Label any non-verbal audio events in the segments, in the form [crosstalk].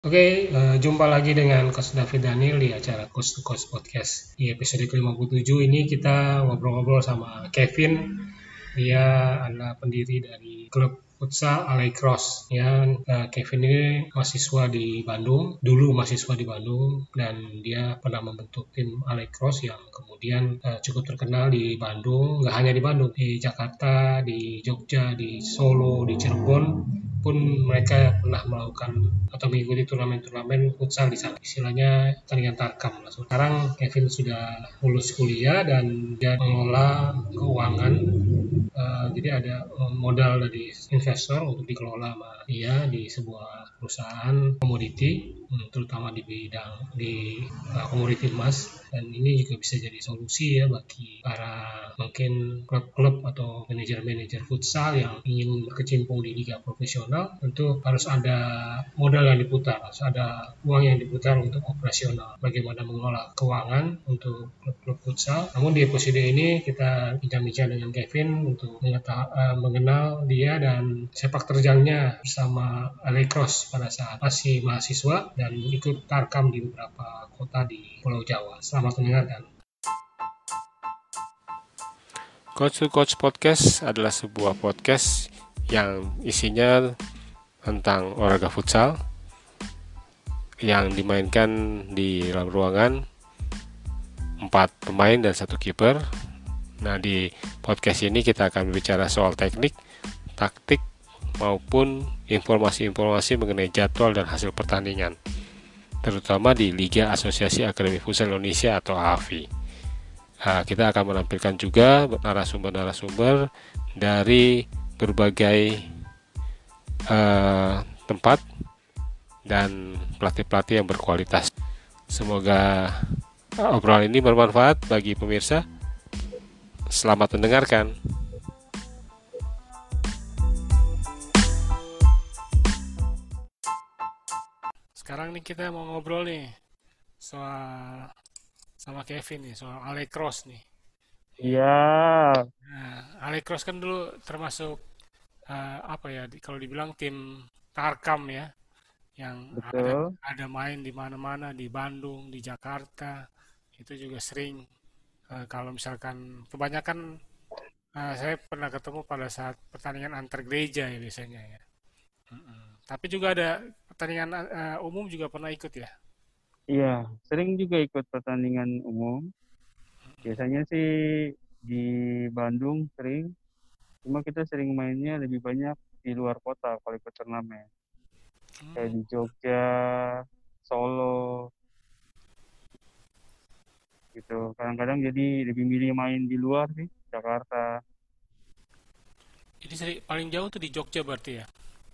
Oke, uh, jumpa lagi dengan Coach David Daniel di acara Coach to Coach Podcast. Di episode ke-57 ini kita ngobrol-ngobrol sama Kevin. Dia adalah pendiri dari klub futsal Alay Cross ya uh, Kevin ini mahasiswa di Bandung dulu mahasiswa di Bandung dan dia pernah membentuk tim Alay Cross yang kemudian uh, cukup terkenal di Bandung nggak hanya di Bandung di Jakarta di Jogja di Solo di Cirebon pun mereka pernah melakukan atau mengikuti turnamen-turnamen futsal di sana. Istilahnya tandingan tarkam. Nah, sekarang Kevin sudah lulus kuliah dan dia mengelola keuangan. Uh, jadi ada modal dari investor untuk dikelola sama dia di sebuah perusahaan komoditi terutama di bidang di uh, komoditi emas. Dan ini juga bisa jadi solusi ya bagi para mungkin klub-klub atau manajer-manajer futsal yang ingin berkecimpung di liga profesional tentu harus ada modal yang diputar harus ada uang yang diputar untuk operasional. Bagaimana mengelola keuangan untuk klub-klub futsal. Namun di episode ini kita bincang-bincang dengan Kevin untuk uh, mengenal dia dan sepak terjangnya bersama Alecross pada saat masih mahasiswa dan ikut tarkam di beberapa kota di Pulau Jawa. Selamat mendengarkan. Coach to Coach Podcast adalah sebuah podcast yang isinya tentang olahraga futsal yang dimainkan di dalam ruangan empat pemain dan satu kiper. Nah di podcast ini kita akan berbicara soal teknik, taktik, maupun informasi-informasi mengenai jadwal dan hasil pertandingan, terutama di Liga Asosiasi Akademi Futsal Indonesia atau AFI. Nah, kita akan menampilkan juga narasumber-narasumber dari berbagai uh, tempat dan pelatih-pelatih yang berkualitas. Semoga obrolan ini bermanfaat bagi pemirsa. Selamat mendengarkan. Sekarang nih kita mau ngobrol nih soal sama Kevin nih soal Alecross nih. Iya. Nah, Alecross kan dulu termasuk uh, apa ya kalau dibilang tim Tarkam ya yang ada, ada main di mana-mana di Bandung, di Jakarta. Itu juga sering uh, kalau misalkan kebanyakan uh, saya pernah ketemu pada saat pertandingan antar gereja ya biasanya ya. Mm -mm. Tapi juga ada pertandingan uh, umum juga pernah ikut ya? Iya, sering juga ikut pertandingan umum. Biasanya sih di Bandung sering, cuma kita sering mainnya lebih banyak di luar kota kalau ikut turnamen. Hmm. Kayak di Jogja, Solo, gitu. Kadang-kadang jadi lebih milih main di luar sih, Jakarta. Jadi paling jauh tuh di Jogja berarti ya?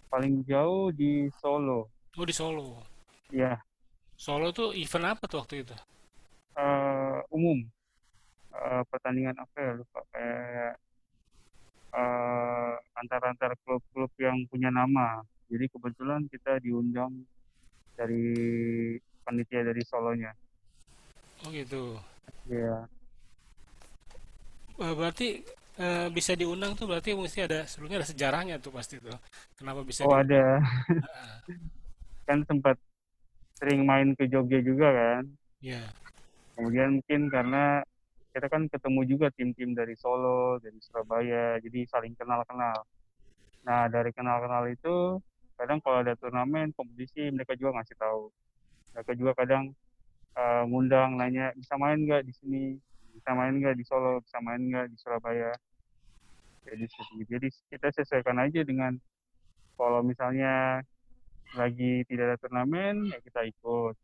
Paling jauh di Solo. Oh di Solo. Iya. Solo tuh event apa tuh waktu itu? Uh, umum. Uh, pertandingan apa ya lupa kayak uh, antar-antar klub-klub yang punya nama. Jadi kebetulan kita diundang dari panitia dari Solonya. Oh gitu. Iya. Uh, berarti uh, bisa diundang tuh berarti mesti ada sebelumnya ada sejarahnya tuh pasti tuh. Kenapa bisa? Oh ada. [laughs] kan sempat sering main ke Jogja juga kan. Iya. Yeah. Kemudian mungkin karena kita kan ketemu juga tim-tim dari Solo, dari Surabaya, jadi saling kenal-kenal. Nah dari kenal-kenal itu kadang kalau ada turnamen kompetisi mereka juga ngasih tahu. Mereka juga kadang uh, ngundang nanya bisa main nggak di sini, bisa main nggak di Solo, bisa main nggak di Surabaya. Jadi jadi kita sesuaikan aja dengan kalau misalnya lagi tidak ada turnamen ya kita ikut.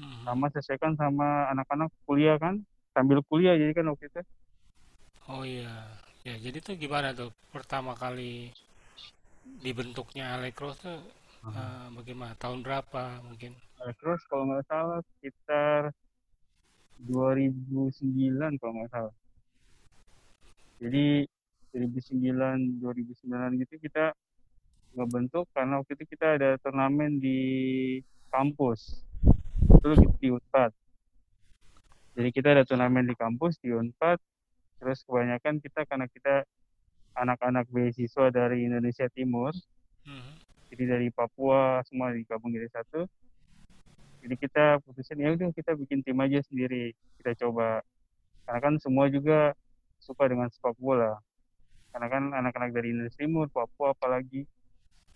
Hmm. sama sesuaikan sama anak-anak kuliah kan sambil kuliah jadi kan waktu itu. Oh iya. Ya jadi tuh gimana tuh? Pertama kali dibentuknya Alecross tuh hmm. uh, bagaimana? Tahun berapa mungkin? Alecross kalau nggak salah sekitar 2009 kalau nggak salah. Jadi 2009 2009 gitu kita ngebentuk karena waktu itu kita ada turnamen di kampus itu di Unpad jadi kita ada turnamen di kampus di Unpad terus kebanyakan kita karena kita anak-anak beasiswa dari Indonesia Timur hmm. jadi dari Papua semua digabung jadi satu Jadi kita putusin ya udah kita bikin tim aja sendiri, kita coba. Karena kan semua juga suka dengan sepak bola. Karena kan anak-anak dari Indonesia Timur, Papua apalagi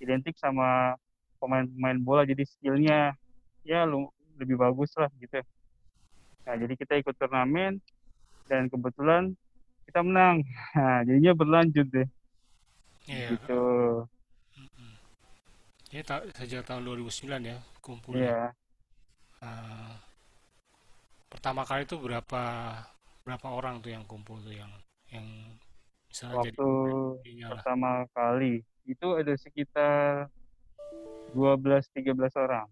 identik sama pemain-pemain bola jadi skillnya ya lu, lebih bagus lah gitu. Nah jadi kita ikut turnamen dan kebetulan kita menang. [laughs] Nah jadinya berlanjut deh. Iya. Gitu. Ya ta- sejak tahun 2009 ya kumpul. Iya. Eh, pertama kali itu berapa berapa orang tuh yang kumpul tuh yang yang misalnya jadi Waktu lah. pertama kali itu ada sekitar 12-13 orang.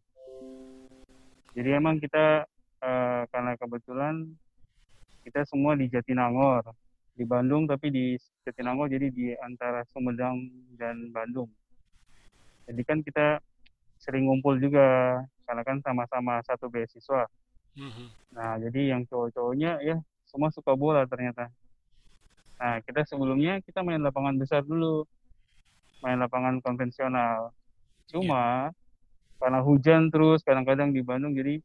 Jadi emang kita eh, karena kebetulan kita semua di Jatinangor, di Bandung tapi di Jatinangor jadi di antara Sumedang dan Bandung. Jadi kan kita sering ngumpul juga karena kan sama-sama satu beasiswa. Mhm. Nah, jadi yang cowok-cowoknya ya semua suka bola ternyata. Nah, kita sebelumnya kita main lapangan besar dulu, main lapangan konvensional. Cuma karena hujan terus kadang-kadang di Bandung jadi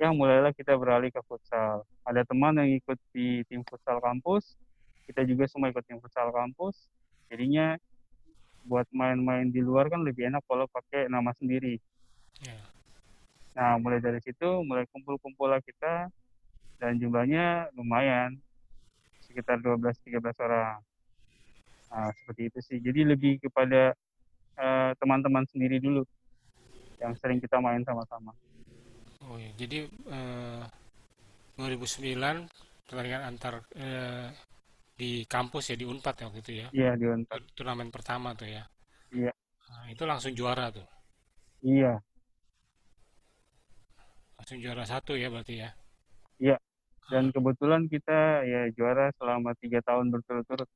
ya mulailah kita beralih ke futsal. Ada teman yang ikut di tim futsal kampus, kita juga semua ikut tim futsal kampus. Jadinya buat main-main di luar kan lebih enak kalau pakai nama sendiri. Ya. Nah, mulai dari situ mulai kumpul-kumpul lah kita dan jumlahnya lumayan sekitar 12-13 orang. Nah, seperti itu sih. Jadi lebih kepada eh, teman-teman sendiri dulu yang sering kita main sama-sama. Oh ya, jadi eh, 2009 pertandingan antar eh, di kampus ya di Unpad ya waktu itu ya. Iya, di Unpad. Tur- Turnamen pertama tuh ya. Iya, Nah, itu langsung juara tuh. iya, Langsung juara satu ya berarti ya. iya. Dan kebetulan kita ya juara selama tiga tahun berturut-turut.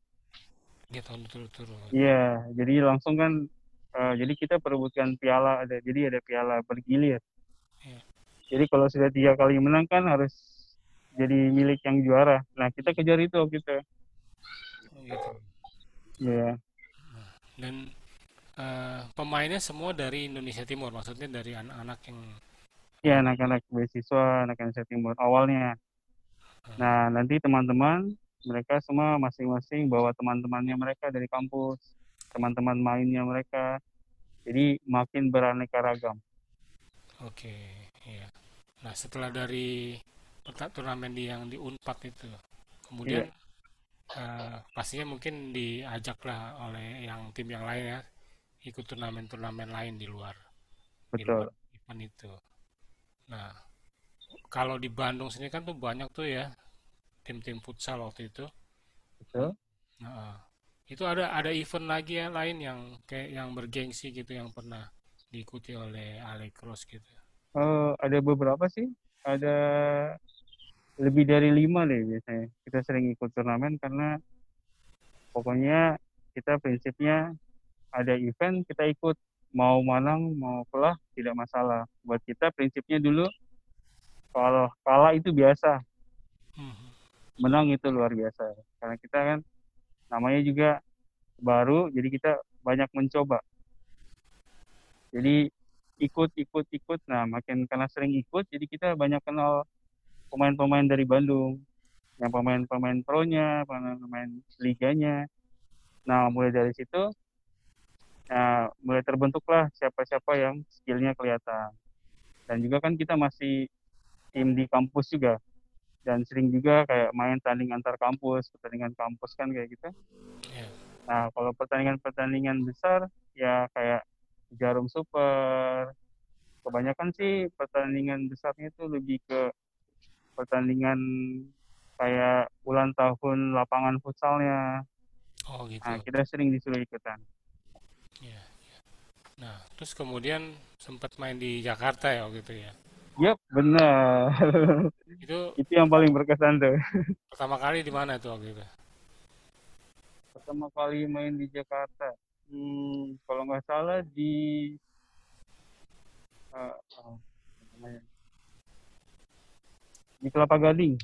Berturut-turut. Iya, jadi langsung kan, eh, jadi kita perebutkan piala ada, jadi ada piala bergilir. Iya. Jadi kalau sudah tiga kali menang kan harus jadi milik yang juara. Nah kita kejar itu itu. Oh, gitu. Iya, Dan eh, pemainnya semua dari Indonesia Timur, maksudnya dari anak-anak yang ya anak-anak beasiswa, anak Indonesia Timur awalnya. Nah nanti teman-teman mereka semua masing-masing bawa teman-temannya mereka dari kampus, teman-teman mainnya mereka. Jadi makin beraneka ragam. Oke, iya. Nah, setelah dari turnamen di yang di Unpad itu, kemudian eh, pastinya mungkin diajak lah oleh yang tim yang lain ya, ikut turnamen-turnamen lain di luar, di luar Betul. event itu. Nah, kalau di Bandung sini kan tuh banyak tuh ya tim-tim futsal waktu itu. Betul. Nah, itu ada ada event lagi ya lain yang kayak yang bergengsi gitu yang pernah diikuti oleh Alecross gitu. Eh, ada beberapa sih, ada lebih dari lima deh biasanya. Kita sering ikut turnamen karena pokoknya kita prinsipnya ada event kita ikut mau menang mau kalah tidak masalah. Buat kita prinsipnya dulu kalau kalah itu biasa, Mhm. Menang itu luar biasa. Karena kita kan namanya juga baru, jadi kita banyak mencoba. Jadi ikut ikut ikut, nah makin karena sering ikut, jadi kita banyak kenal pemain-pemain dari Bandung, yang pemain-pemain pro-nya, pemain-pemain liganya. Nah, mulai dari situ, nah, mulai terbentuklah siapa-siapa yang skillnya kelihatan. Dan juga kan kita masih tim di kampus juga, dan sering juga kayak main tanding antar kampus, pertandingan kampus kan kayak gitu. Iya. Nah, kalau pertandingan-pertandingan besar, ya kayak Jarum Super, kebanyakan sih pertandingan besarnya itu lebih ke pertandingan kayak ulang tahun lapangan futsalnya. Oh gitu. Nah, kita sering disuruh ikutan. Iya, iya. Nah, terus kemudian sempat main di Jakarta ya waktu itu ya. Yap, benar. Itu itu yang paling berkesan tuh. pertama kali di mana tuh waktu itu? Pertama kali main di Jakarta. Hmm, kalau nggak salah di eh, oh, apa namanya? di Kelapa Gading.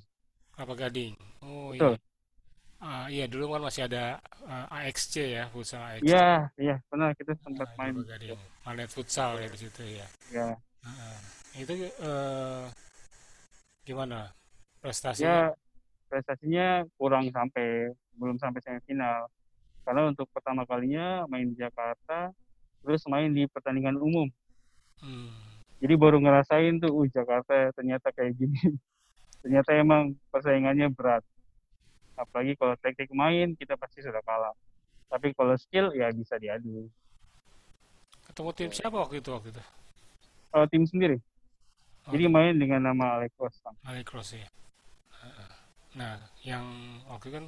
Kelapa Gading. Oh Betul. iya. Ah, iya dulu kan masih ada ah, AXC ya, futsal AXC. Iya, iya, pernah kita sempat Ah, main. Kelapa Gading. Manet futsal ya di situ ya. Ya, Heeh. Itu eh, gimana Ya prestasinya? prestasinya kurang sampai belum sampai semifinal. Karena untuk pertama kalinya main di Jakarta, terus main di pertandingan umum. Hmm. Jadi baru ngerasain tuh, uh Jakarta ternyata kayak gini. [laughs] ternyata emang persaingannya berat. Apalagi kalau teknik main kita pasti sudah kalah. Tapi kalau skill ya bisa diadu. Ketemu tim siapa waktu itu waktu itu? Kalau tim sendiri, Oh, jadi main dengan nama Alex Rostam. Alikros ya. Nah, yang waktu kan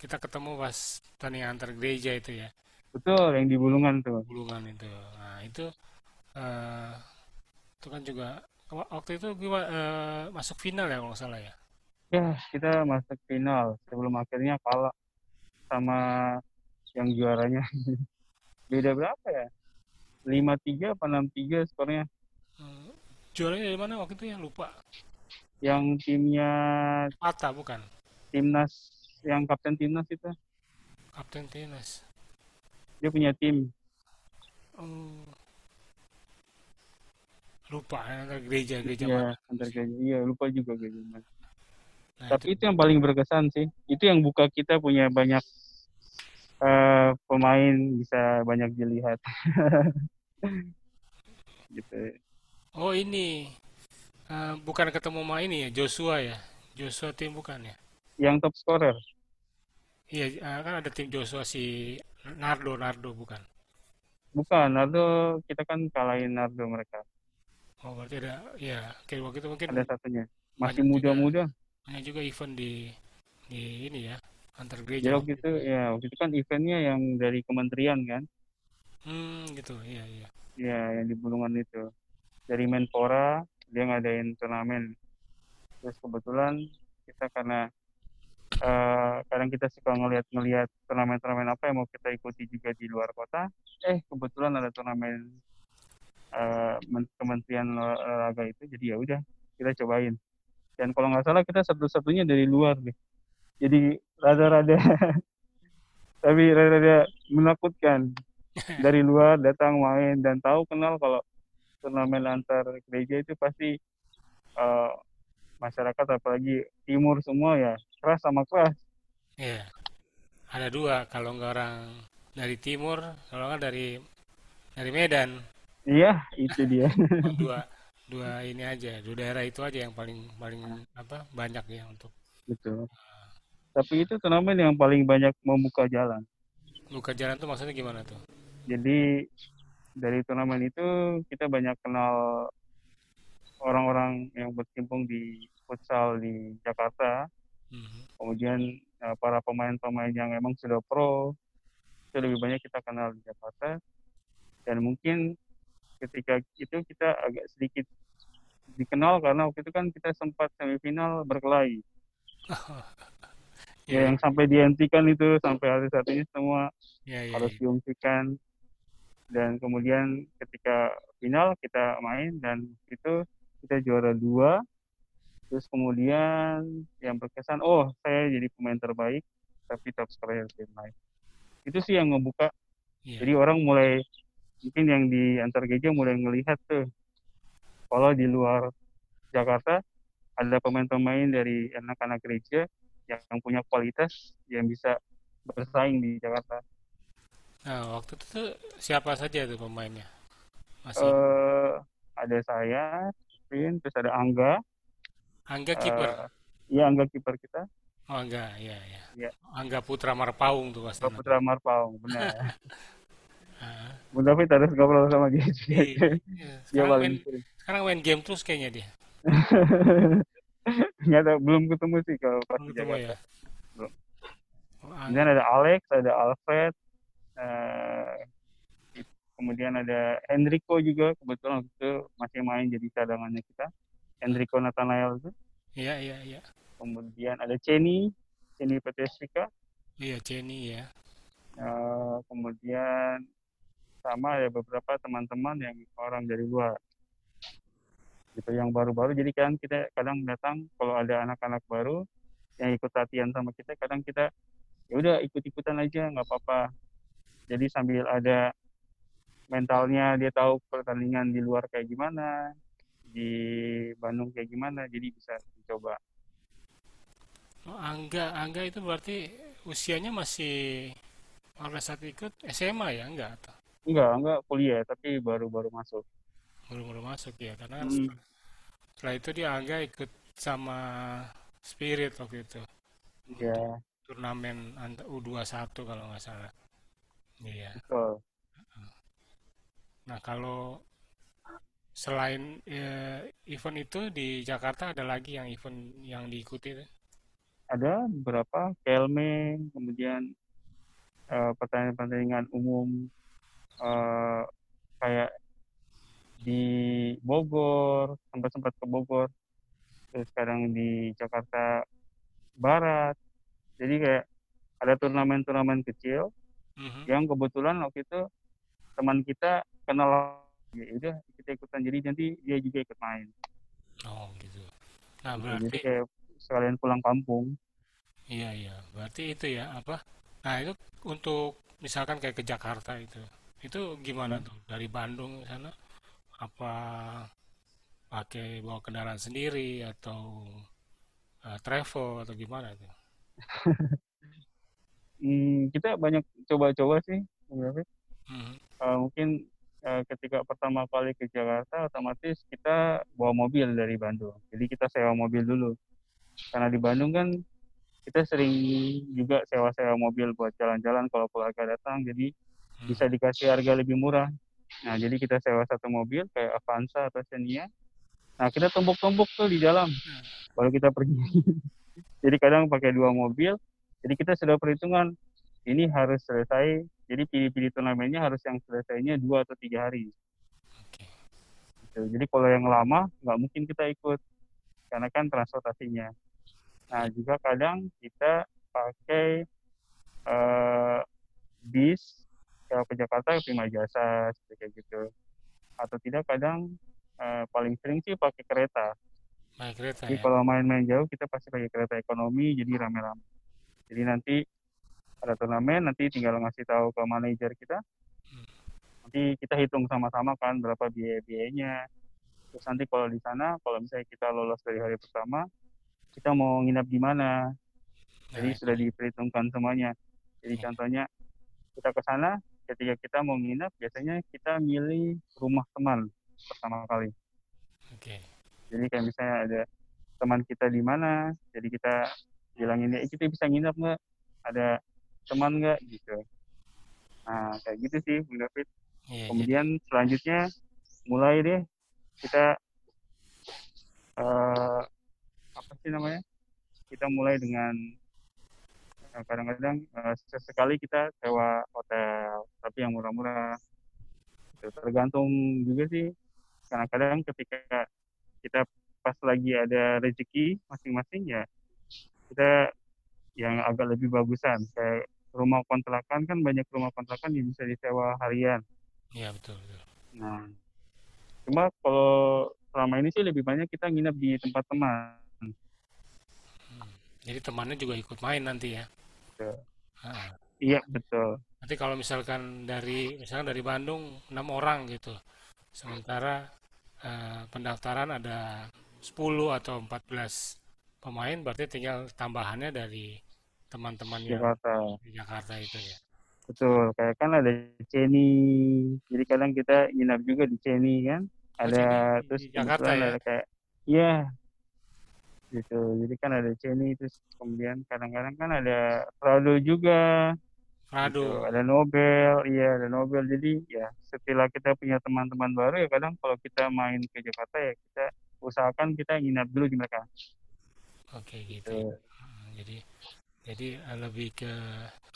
kita ketemu pas tanding antar gereja itu ya, Betul, yang di Bulungan tuh. Bulungan itu. Nah, itu eh itu kan juga wa- waktu itu gimana eh, masuk final ya kalau nggak salah ya. Ya, kita masuk final sebelum akhirnya kalah sama yang juaranya. [laughs] Beda berapa ya? 5-3 apa 6-3 skornya. Juaranya dari mana waktu itu ya lupa. Yang timnya Pata bukan? timnas, yang kapten timnas itu, Kapten timnas. dia punya tim. Oh, lupa ya, antar gereja gereja Iya, mana. antar gereja. Iya, lupa juga gereja. Nah, Tapi itu itu yang paling berkesan sih. Itu yang buka kita punya banyak eh, pemain bisa banyak dilihat [laughs] gitu. Oh ini eh, bukan ketemu sama ini ya Joshua ya. Joshua tim bukan ya? Yang top scorer. Iya eh, kan ada tim Joshua si Nardo Nardo bukan? Bukan, Nardo kita kan kalahin Nardo mereka. Oh berarti ada ya kayak waktu itu mungkin Ada satunya. Masih muda-muda. banyak juga event di di ini ya antar Jadi gereja. waktu itu ya waktu itu kan eventnya yang dari kementerian kan. Hmm gitu iya iya. Ya, yang di Bulungan itu. Dari Menpora dia ngadain turnamen. Terus kebetulan kita karena eh, kadang kita suka ngelihat-ngelihat turnamen-turnamen apa yang mau kita ikuti juga di luar kota. Eh, kebetulan ada turnamen Men- Kementerian Olahraga itu, jadi ya udah kita cobain. Dan kalau nggak salah kita satu-satunya dari luar deh. Jadi rada-rada, [laughs] tapi rada-rada menakutkan. [laughs] Dari luar datang main dan tahu kenal kalau turnamen antar gereja itu pasti eh, masyarakat apalagi timur semua ya keras sama keras. Iya. Ada dua kalau nggak orang dari timur kalau nggak dari dari Medan. Iya, itu dia. [laughs] Dua [laughs] dua ini aja dua daerah itu aja yang paling paling apa banyak ya untuk Betul. Tapi itu turnamen yang paling banyak membuka jalan. buka jalan tuh maksudnya gimana tuh? Jadi dari turnamen itu kita banyak kenal orang-orang yang berkecimpung di futsal di Jakarta. Mhm. Kemudian eh, para pemain-pemain yang emang sudah pro itu lebih banyak kita kenal di Jakarta. Dan mungkin ketika itu kita agak sedikit dikenal karena waktu itu kan kita sempat semifinal berkelahi. [laughs] Ya, Iya, yang sampai dihentikan itu sampai hari saat ini semua iya, iya, harus iya. diungsikan dan kemudian ketika final kita main dan itu kita juara dua. Terus kemudian yang berkesan oh saya jadi pemain terbaik tapi top scorer tim lain. Itu sih yang ngebuka. Iya. jadi orang mulai mungkin yang di antar gereja mulai ngelihat tuh kalau di luar Jakarta ada pemain-pemain dari anak-anak gereja yang punya kualitas yang bisa bersaing di Jakarta Nah, waktu itu tuh siapa saja tuh pemainnya? Masih eh ada saya, Vin, terus ada Angga, Angga kiper. eh iya Angga kiper kita, Oh, Angga, iya, iya. Iya. Angga Putra Marpaung tuh pasti. Putra Marpaung, benar. [laughs] Ah, Bunda David harus ngobrol sama dia. iya, iya. dia Sekarang paling main, sering. sekarang main game terus kayaknya dia. [laughs] Nggak ada, belum ketemu sih kalau pas Belum ketemu Jakarta. ya. Belum. Oh, ada Alex, ada Alfred, eh, kemudian ada Enrico juga, kebetulan waktu itu masih main jadi cadangannya kita. Enrico Nathanael itu. Iya, iya, iya. Kemudian ada Ceni, Ceni Petrusika. Iya, Jenny ya. Eh, kemudian sama ada beberapa teman-teman yang orang dari luar gitu yang baru-baru jadi kan kita kadang datang kalau ada anak-anak baru yang ikut latihan sama kita kadang kita ya udah ikut-ikutan aja nggak apa-apa jadi sambil ada mentalnya dia tahu pertandingan di luar kayak gimana di Bandung kayak gimana jadi bisa dicoba. Oh, Angga, Angga itu berarti usianya masih pada saat ikut SMA ya, enggak atau? Enggak enggak kuliah tapi baru-baru masuk. Baru-baru masuk ya? Karena hmm, setelah, itu dia Angga ikut sama Spirit waktu itu. Ya turnamen ant- U21 kalau nggak salah. Iya. betul. Nah, kalau selain eh, event itu di Jakarta ada lagi yang event yang diikuti ada beberapa kelme kemudian eh, pertandingan-pertandingan umum eh, kayak di Bogor sempat sempat ke Bogor terus sekarang di Jakarta Barat. Jadi kayak ada turnamen-turnamen kecil Mhm. yang kebetulan waktu itu teman kita kenal ya udah kita ikutan jadi nanti dia juga ikut main Oh, gitu. Nah, gitu jadi berarti kayak sekalian pulang kampung Iya, iya. Berarti itu ya, apa? Nah, itu untuk misalkan kayak ke Jakarta itu. Itu gimana tuh? Dari Bandung sana apa pakai bawa kendaraan sendiri atau eh, travel atau gimana tuh? [laughs] Hmm, kita banyak coba-coba sih. Mhm. Eh, mungkin eh, ketika pertama kali ke Jakarta otomatis kita bawa mobil dari Bandung. Jadi kita sewa mobil dulu. Karena di Bandung kan kita sering juga sewa-sewa mobil buat jalan-jalan kalau keluarga datang. Jadi Hmm. bisa dikasih harga lebih murah. Nah jadi kita sewa satu mobil kayak Avanza atau Xenia. Nah kita tumpuk-tumpuk tuh di dalam. Baru kita pergi. [laughs] Jadi kadang pakai dua mobil jadi kita sudah perhitungan ini harus selesai jadi pilih-pilih turnamennya harus yang selesainya dua atau tiga hari Oke. gitu. jadi kalau yang lama nggak mungkin kita ikut karena kan transportasinya nah juga kadang kita pakai eh, bis kalau ke Jakarta prima jasa seperti gitu atau tidak kadang eh, paling sering sih pakai kereta Naik kereta jadi ya. kalau main-main jauh kita pasti pakai kereta ekonomi jadi rame-rame jadi nanti ada turnamen nanti tinggal ngasih tahu ke manajer kita Hmm. nanti kita hitung sama-sama kan berapa biaya-biayanya terus nanti kalau di sana kalau misalnya kita lolos dari hari pertama kita mau nginap di mana Nah, jadi itu sudah diperhitungkan semuanya jadi Iya. contohnya kita ke sana ketika kita mau nginap biasanya kita milih rumah teman pertama kali Oke. jadi kayak misalnya ada teman kita di mana jadi kita bilangin "Eh, kita bisa nginap nggak? Ada teman nggak? Gitu. Nah kayak gitu sih Bung David. Iya, jadi kemudian selanjutnya mulai deh kita eh, apa sih namanya? Kita mulai dengan eh, kadang-kadang eh, sesekali kita sewa hotel tapi yang murah-murah. Tergantung juga sih. Kadang-kadang ketika kita pas lagi ada rezeki masing-masing ya kita yang agak lebih bagusan kayak rumah kontrakan kan banyak rumah kontrakan yang bisa disewa harian iya betul, betul. nah cuma kalau selama ini sih lebih banyak kita nginep di tempat teman Hmm. Jadi temannya juga ikut main nanti ya. Gitu. Ah. iya betul Nanti kalau misalkan dari misalkan dari Bandung enam orang gitu, sementara eh, pendaftaran ada 10 atau 14 pemain, berarti tinggal tambahannya dari teman-teman yang Jakarta. di Jakarta itu ya. betul kayak kan ada Ceni. Jadi kadang kita nginap juga di Ceni kan? Oh, ada di, terus di Jakarta ya. ada kayak iya. Gitu jadi kan ada Ceni terus kemudian kadang-kadang kan ada Prado juga. Gitu Rado. ada Nobel iya ada Nobel. Jadi ya setelah kita punya teman-teman baru ya kadang kalau kita main ke Jakarta ya kita usahakan kita nginap dulu di mereka Oke gitu ya. gitu Hmm, Jadi jadi eh, lebih ke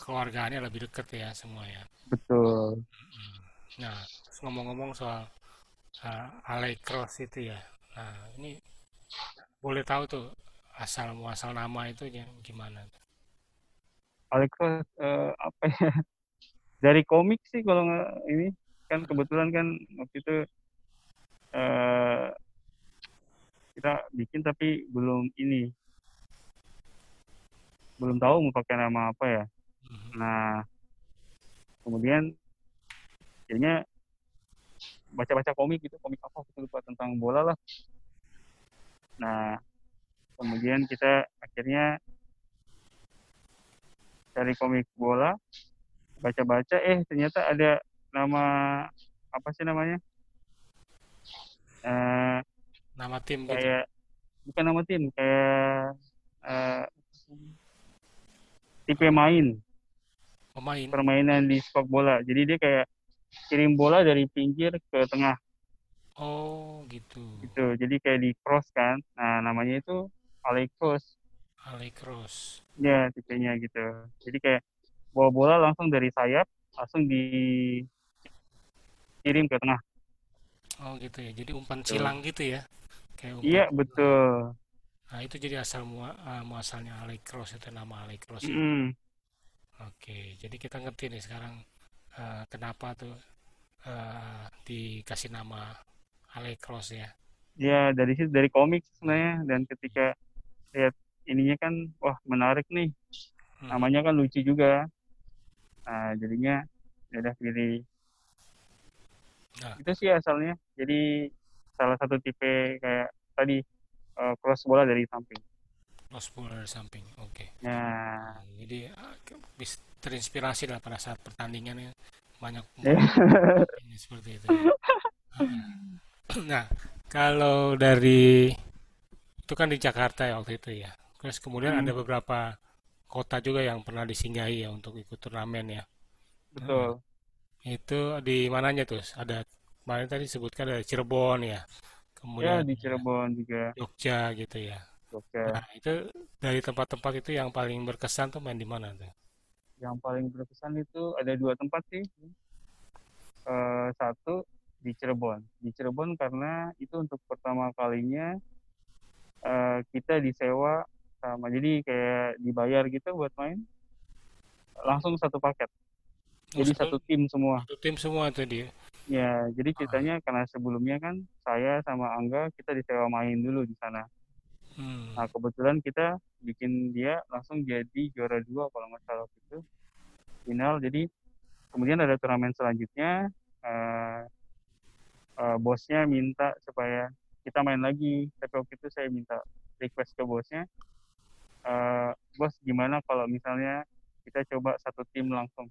keluargaannya lebih dekat ya semua ya. betul. Nah, ngomong-ngomong soal uh, Alley Cross itu ya. Nah, ini boleh tahu tuh asal muasal nama itu gimana? Alex eh, apa ya dari komik sih kalau nggak ini kan kebetulan kan waktu itu eh, kita bikin tapi belum ini belum tahu mau pakai nama apa ya Mhm. nah kemudian jadinya baca-baca komik gitu komik apa aku lupa tentang bola lah Nah, kemudian kita akhirnya cari komik bola, baca-baca, eh ternyata ada nama apa sih namanya? Eh, Nama tim gitu. kayak bukan nama tim, kayak eh, tipe main, Pemain. permainan di sepak bola. Jadi dia kayak kirim bola dari pinggir ke tengah Oh, gitu. gitu. Jadi kayak di cross kan. Nah, namanya itu alley cross. Alley cross. Ya, tipenya gitu. Jadi kayak bawa bola langsung dari sayap langsung dikirim ke tengah. Oh, gitu ya. Jadi umpan Betul. silang gitu ya. Kayak umpan Iya, betul. Nah, itu jadi asal mua, ah, muasalnya alley cross itu nama ya. Mm-mm. Oke, jadi kita ngerti nih sekarang eh, kenapa tuh eh, dikasih nama alley cross ya. Ya, dari situ dari komik sebenarnya dan ketika lihat ininya kan wah menarik nih. Hmm. Namanya kan lucu juga. Nah, jadinya ya udah pilih. Nah. Itu sih asalnya. Jadi salah satu tipe kayak tadi eh, cross bola dari samping. Cross bola dari samping. Oke. Nah, Jadi ah, ke- bis- terinspirasi lah pada saat pertandingan ya banyak Ya. [laughs] ini seperti itu. Nah, kalau dari itu kan di Jakarta ya waktu itu ya. Terus kemudian Hmm. ada beberapa kota juga yang pernah disinggahi ya untuk ikut turnamen ya. betul. Itu di mananya tuh? Ada kemarin tadi sebutkan ada Cirebon ya. Ya, Kemudian di Cirebon juga. Jogja gitu ya. Jogja. Nah, itu dari tempat-tempat itu yang paling berkesan tuh main di mana tuh? Yang paling berkesan itu ada dua tempat sih. Eh, satu di Cirebon. Di Cirebon karena itu untuk pertama kalinya eh, kita disewa sama jadi kayak dibayar gitu buat main langsung satu paket. Jadi satu- satu tim semua. Satu tim semua tuh dia. Ya, jadi ceritanya karena sebelumnya kan saya sama Angga kita disewa main dulu di sana. Hmm. Nah, kebetulan kita bikin dia langsung jadi juara dua kalau nggak salah itu final. Jadi kemudian ada turnamen selanjutnya. eh, eh, bosnya minta supaya kita main lagi. Tapi waktu itu saya minta request ke bosnya, eh, bos gimana kalau misalnya kita coba satu tim langsung.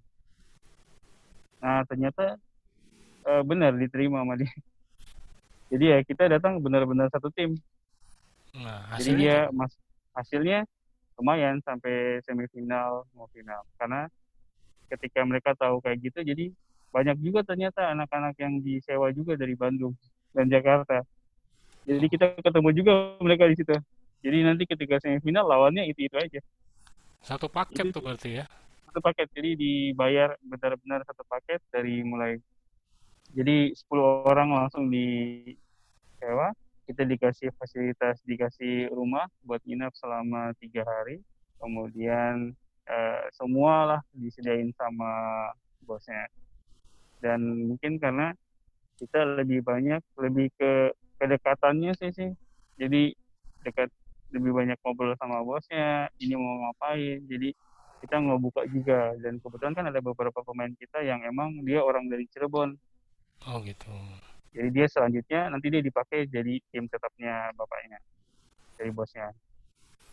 Nah ternyata eh, benar diterima sama dia. Jadi ya kita datang benar-benar satu tim. Nah, Jadi hasilnya dia tuh- mas hasilnya lumayan sampai semifinal mau final karena ketika mereka tahu kayak gitu jadi banyak juga ternyata anak-anak yang disewa juga dari Bandung dan Jakarta. Jadi kita ketemu juga mereka di situ. Jadi nanti ketika semifinal lawannya itu itu aja satu paket itu- tuh berarti ya. satu paket. Jadi dibayar benar-benar satu paket dari mulai jadi 10 orang langsung disewa kita dikasih fasilitas dikasih rumah buat nginap selama tiga hari. Kemudian eh, semua lah disediain sama bosnya. Dan mungkin karena kita lebih banyak lebih ke kedekatannya sih sih. Jadi dekat lebih banyak ngobrol sama bosnya ini mau ngapain. Jadi kita nggak buka juga. Dan kebetulan kan ada beberapa pemain kita yang emang dia orang dari Cirebon Oh gitu. jadi dia selanjutnya nanti dia dipakai jadi tim tetapnya bapaknya dari bosnya.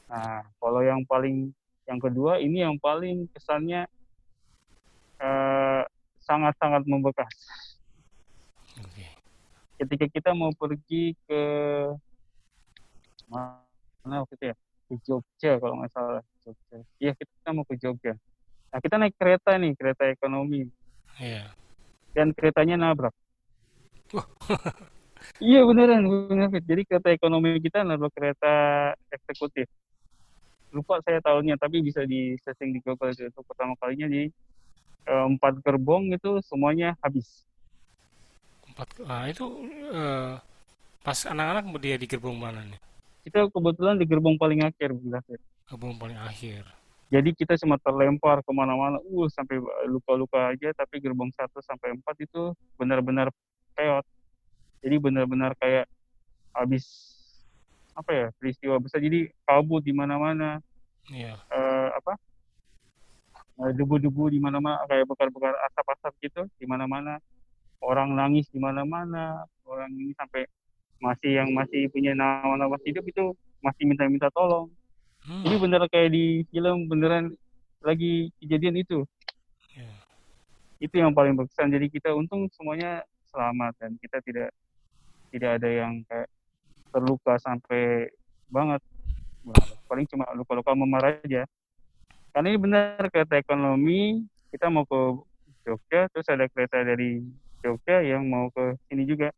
Nah kalau yang paling yang kedua ini yang paling kesannya eh, sangat-sangat membekas. Oke. Ketika kita mau pergi ke mana waktu itu ya ke Jogja kalau nggak salah Jogja. Iya kita mau ke Jogja. Nah kita naik kereta nih kereta ekonomi Iya. Dan keretanya nabrak. [laughs] Iya beneran, bener Fit. Jadi kereta ekonomi kita nabrak kereta eksekutif. Lupa saya tahunnya, tapi bisa di setting di Google itu Itu pertama kalinya di eh, empat gerbong itu semuanya habis. Empat. Ah, itu eh, pas anak-anak dia di gerbong mana nih? Kita kebetulan di gerbong paling akhir. Gerbong paling akhir. Jadi kita cuma terlempar ke mana-mana, uh sampai luka-luka aja. Tapi gerbong 1 sampai 4 itu benar-benar peot. Jadi benar-benar kayak habis apa ya peristiwa besar. Jadi kabut di mana-mana. Iya. eh, apa eh, debu-debu di mana-mana kayak bekar-bekar asap-asap gitu di mana-mana orang nangis di mana-mana orang ini sampai masih yang masih punya nawas-nawas hidup itu masih minta-minta tolong. Hmm. Jadi bener kayak di film beneran lagi kejadian itu. Ya. Itu yang paling berkesan. Jadi kita untung semuanya selamat dan kita tidak tidak ada yang kayak terluka sampai banget. Paling cuma luka-luka memar aja. Karena ini benar kereta ekonomi kita mau ke Jogja terus ada kereta dari Jogja yang mau ke sini juga.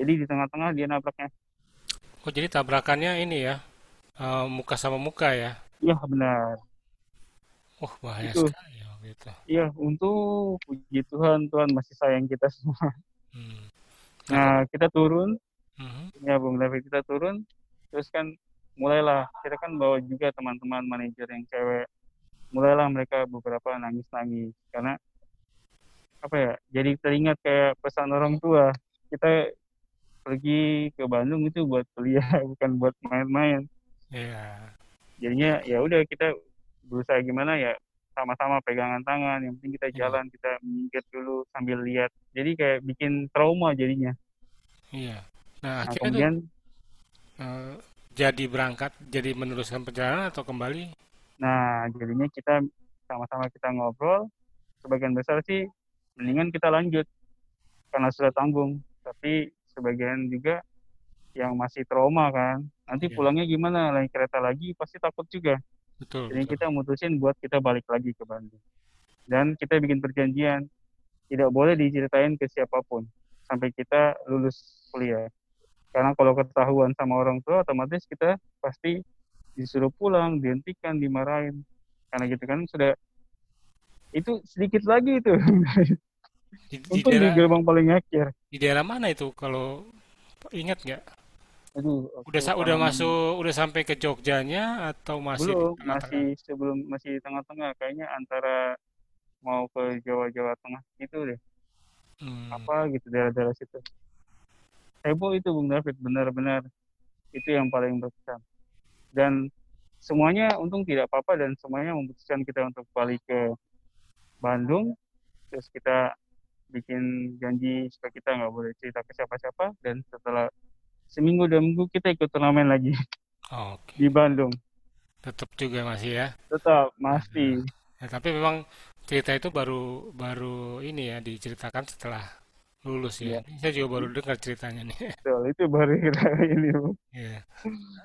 Jadi di tengah-tengah dia nabraknya. Oh, jadi tabrakannya ini ya, eh, muka sama muka ya? Iya benar. Wah, bahaya Itu. sekali ya gitu. Iya, untung puji Tuhan, Tuhan masih sayang kita semua. Hmm. Nah, kita turun, Mhm. ya Bung David kita turun, terus kan mulailah, kita kan bawa juga teman-teman manajer yang cewek, mulailah mereka beberapa nangis-nangis, karena apa ya, jadi teringat kayak pesan orang tua, kita pergi ke Bandung itu buat kuliah, [laughs] bukan buat main-main. Iya. Jadinya ya udah kita berusaha gimana ya sama-sama pegangan tangan, yang penting kita Iya. jalan, kita minggir dulu sambil lihat. Jadi kayak bikin trauma jadinya. Iya. Nah, Nah, akhirnya tuh kemudian eh, jadi berangkat, jadi meneruskan perjalanan atau kembali? nah jadinya kita sama-sama kita ngobrol. Sebagian besar sih mendingan kita lanjut karena sudah tanggung. Tapi sebagian juga yang masih trauma kan. Nanti Iya. pulangnya gimana? Lain kereta lagi pasti takut juga. Betul, Jadi betul. kita mutusin buat kita balik lagi ke Bandung. Dan kita bikin perjanjian tidak boleh diceritain ke siapa pun sampai kita lulus kuliah. Karena kalau ketahuan sama orang tua otomatis kita pasti disuruh pulang, dihentikan, dimarahin. Karena gitu kan sudah itu sedikit lagi itu. Di, di Untung di daerah gerbang paling akhir. di daerah mana itu kalau ingat nggak? Aduh, Udah sa- udah masuk udah sampai ke Jogjanya atau masih belum, tengah-tengah? masih sebelum masih di tengah-tengah kayaknya antara mau ke Jawa-Jawa Tengah gitu deh. Hmm. apa gitu daerah-daerah situ. Heboh itu Bung David, benar-benar itu yang paling berkesan. Dan semuanya untung tidak apa-apa dan semuanya memutuskan kita untuk balik ke Bandung. Terus kita bikin janji supaya kita nggak boleh cerita ke siapa-siapa dan setelah seminggu dua minggu kita ikut turnamen lagi Oke, di Bandung. tetap juga masih ya. Tetap masih Ya, tapi memang cerita itu baru baru ini ya diceritakan setelah lulus ya. Ini Saya juga baru dengar ceritanya nih. [laughs] betul itu baru ini.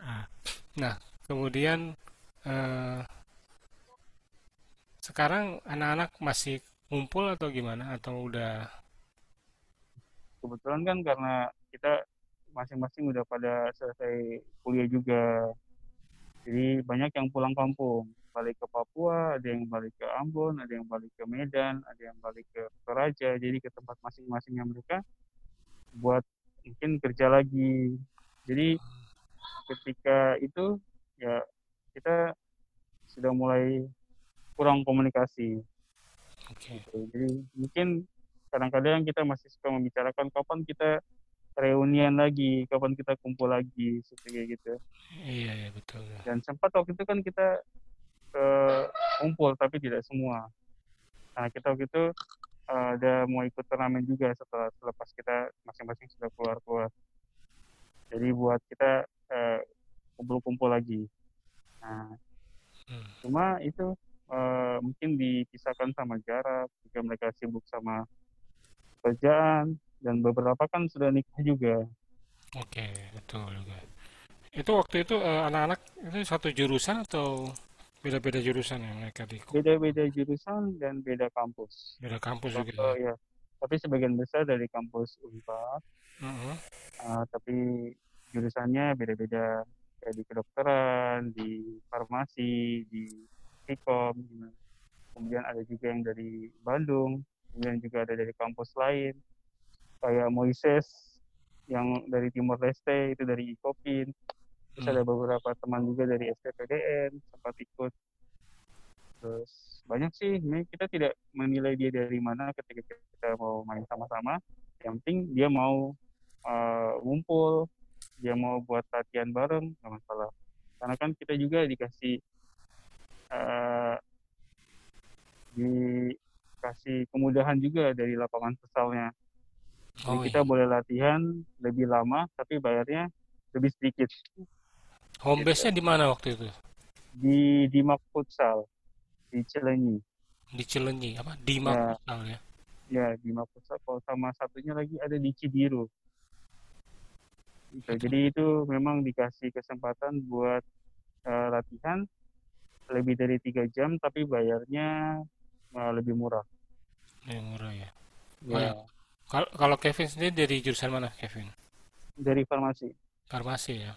Ah. Nah, kemudian eh, sekarang anak-anak masih ngumpul atau gimana? Atau udah kebetulan kan karena kita masing-masing udah pada selesai kuliah juga jadi banyak yang pulang kampung balik ke Papua ada yang balik ke Ambon ada yang balik ke Medan ada yang balik ke Toraja jadi ke tempat masing-masingnya mereka buat mungkin kerja lagi jadi ketika itu ya kita sudah mulai kurang komunikasi oke. gitu. Jadi mungkin kadang-kadang kita masih suka membicarakan kapan kita reunian lagi, kapan kita kumpul lagi, seperti kayak gitu. Iya, iya betul. Dan sempat waktu itu kan kita eh, kumpul, tapi tidak semua. Nah kita waktu itu eh, ada mau ikut turnamen juga setelah selepas kita masing-masing sudah keluar-keluar. Jadi buat kita eh, kumpul-kumpul lagi. Nah Hmm. cuma itu eh, mungkin dipisahkan sama jarak jika mereka sibuk sama kerjaan dan beberapa kan sudah nikah juga Oke, betul juga. Itu waktu itu eh, anak-anak itu satu jurusan atau beda-beda jurusan ya mereka di beda-beda jurusan dan beda kampus beda kampus juga Oh, ya? ya tapi sebagian besar dari kampus Unpad Mhm. eh, tapi jurusannya beda-beda kayak di kedokteran di farmasi di Vkom kemudian ada juga yang dari Bandung kemudian juga ada dari kampus lain kayak Moises yang dari Timor Leste itu dari Ikopin. Terus Hmm. ada beberapa teman juga dari STPDN sempat ikut. Terus banyak sih ini kita tidak menilai dia dari mana ketika kita mau main sama-sama. Yang penting dia mau eh, ngumpul dia mau buat latihan bareng nggak masalah. Karena kan kita juga dikasih eh, dikasih kemudahan juga dari lapangan futsalnya Jadi Oh kita iya. boleh latihan lebih lama, tapi bayarnya lebih sedikit. Home Gitu. base-nya di mana waktu itu? Di Dimak Futsal di Cilenyi. Di Cilenyi apa? Dimak Ya, Futsal ya. ya Dimak Futsal. Kalau sama satunya lagi ada di Cibiru. Gitu. Itu Jadi itu memang dikasih kesempatan buat eh, latihan lebih dari tiga jam, tapi bayarnya eh, lebih murah. yang murah ya. Oh ya. Ya, Kalau Kevin sendiri dari jurusan mana, Kevin? dari farmasi. Farmasi ya.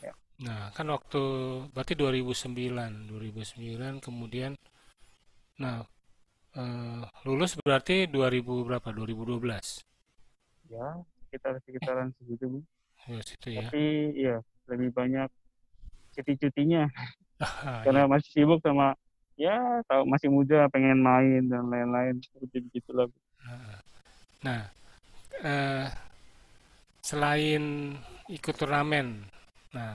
Ya. Nah, kan waktu berarti 2009, 2009 kemudian nah eh, lulus berarti 2000 berapa? 2012. Ya, sekitar Eh, sekitaran segitu, Bu. ya situ ya. Tapi ya lebih banyak cuti-cutinya [laughs] karena iya. masih sibuk sama ya tahu masih muda pengen main dan lain-lain seperti begitulah. Bu. Ah. Nah, eh, selain ikut turnamen, nah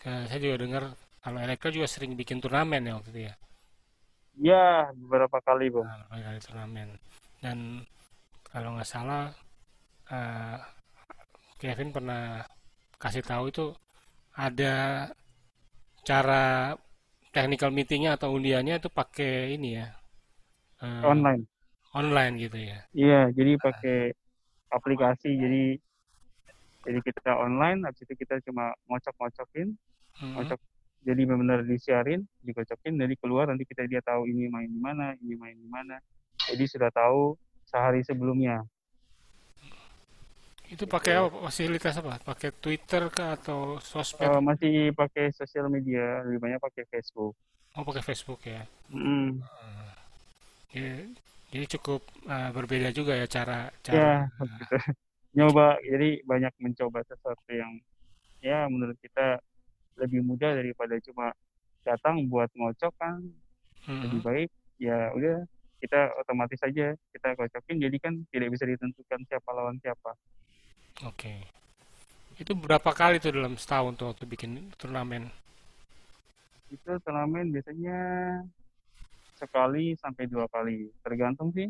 ke- saya juga dengar kalau Elektro juga sering bikin turnamen ya waktu itu ya. Ya, beberapa kali, Bu. Nah, beberapa kali turnamen. Dan kalau nggak salah eh, Kevin pernah kasih tahu itu ada cara technical meetingnya atau undiannya itu pakai ini ya eh, Online. Online gitu ya. Iya, jadi pakai aplikasi. Jadi jadi kita online, habis itu kita cuma ngocok-ngocokin, Mhm. ngocok. Jadi benar-benar disiarin, dikocokin, jadi keluar nanti kita dia tahu ini main di mana, ini main di mana. Jadi sudah tahu sehari sebelumnya. Itu pakai apa? Fasilitas apa? Pakai Twitter kah atau sosmed? Eh, masih pakai sosial media, lebih banyak pakai Facebook. Oh, pakai Facebook ya. Mm, Ya, Jadi cukup eh, berbeda juga ya cara ya, cara gitu. Nyoba, jadi banyak mencoba sesuatu yang ya menurut kita lebih mudah daripada cuma datang buat ngocok kan lebih Mhm. baik ya udah kita otomatis saja kita kocokin jadi kan tidak bisa ditentukan siapa lawan siapa Oke. Itu berapa kali tuh dalam setahun tuh waktu bikin turnamen? itu turnamen biasanya sekali sampai dua kali tergantung sih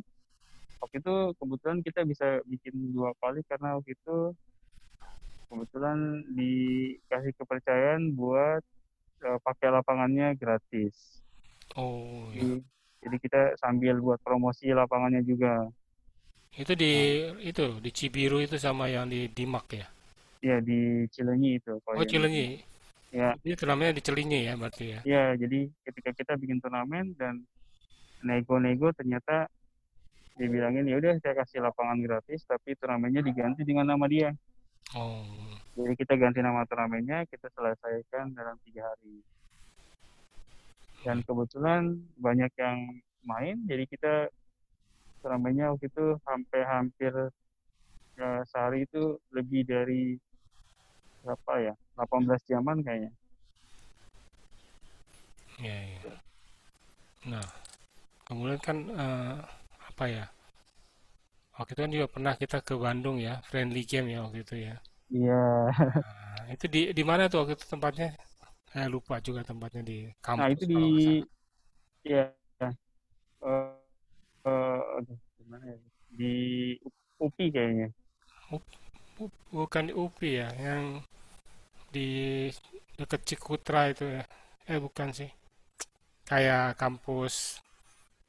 waktu itu kebetulan kita bisa bikin dua kali karena waktu itu kebetulan dikasih kepercayaan buat eh, pakai lapangannya gratis Oh, ya. jadi, jadi kita sambil buat promosi lapangannya juga Itu di itu di Cibiru itu sama yang di Dimak ya. ya di Cilenyi itu Oh, Cilenyi. Ya Ini turnamennya di Cilenyi ya berarti ya. Ya, jadi ketika kita bikin turnamen dan nego-nego ternyata dibilangin ya udah saya kasih lapangan gratis tapi turnamennya diganti dengan nama dia. Oh. Jadi kita ganti nama turnamennya, kita selesaikan dalam tiga hari. Dan kebetulan banyak yang main, jadi kita turnamennya waktu itu sampai hampir ya, sehari itu lebih dari berapa ya? 18 jaman kayaknya. Ya, ya. Nah, kemudian kan eh, apa ya? Waktu itu kan juga pernah kita ke Bandung ya, friendly game ya waktu itu ya. Iya. Nah, itu di di mana tuh waktu itu tempatnya? Saya lupa juga tempatnya di Nah, kampus itu di kalau nggak salah. ya eh eh, aduh, gimana ya? Di UPI kayaknya. Up- up- bukan di UPI ya, yang di dekat Cikutra itu ya. Eh bukan sih, kayak kampus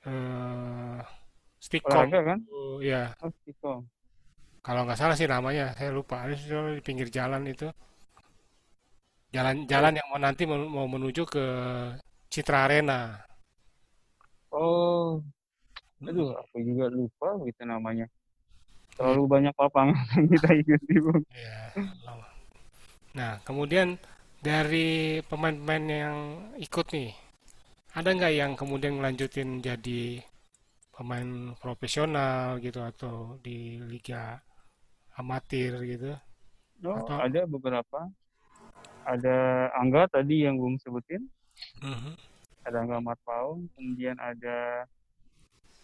eh Stikom kan? itu ya. Oh, Stikom. Kalau nggak salah sih namanya, saya lupa. Itu di pinggir jalan itu, jalan-jalan yang mau nanti mau menuju ke Citra Arena. Oh, aduh, aku juga lupa gitu namanya. Iya, Terlalu banyak lapangan yang kita ikuti, Bung. iya, lama. Nah, kemudian dari pemain-pemain yang ikut nih, ada nggak yang kemudian melanjutin jadi pemain profesional gitu atau di liga amatir gitu? Oh, Atau ada beberapa. Ada Angga tadi yang Bung sebutin. Mhm. Ada Angga Marpaung. Kemudian ada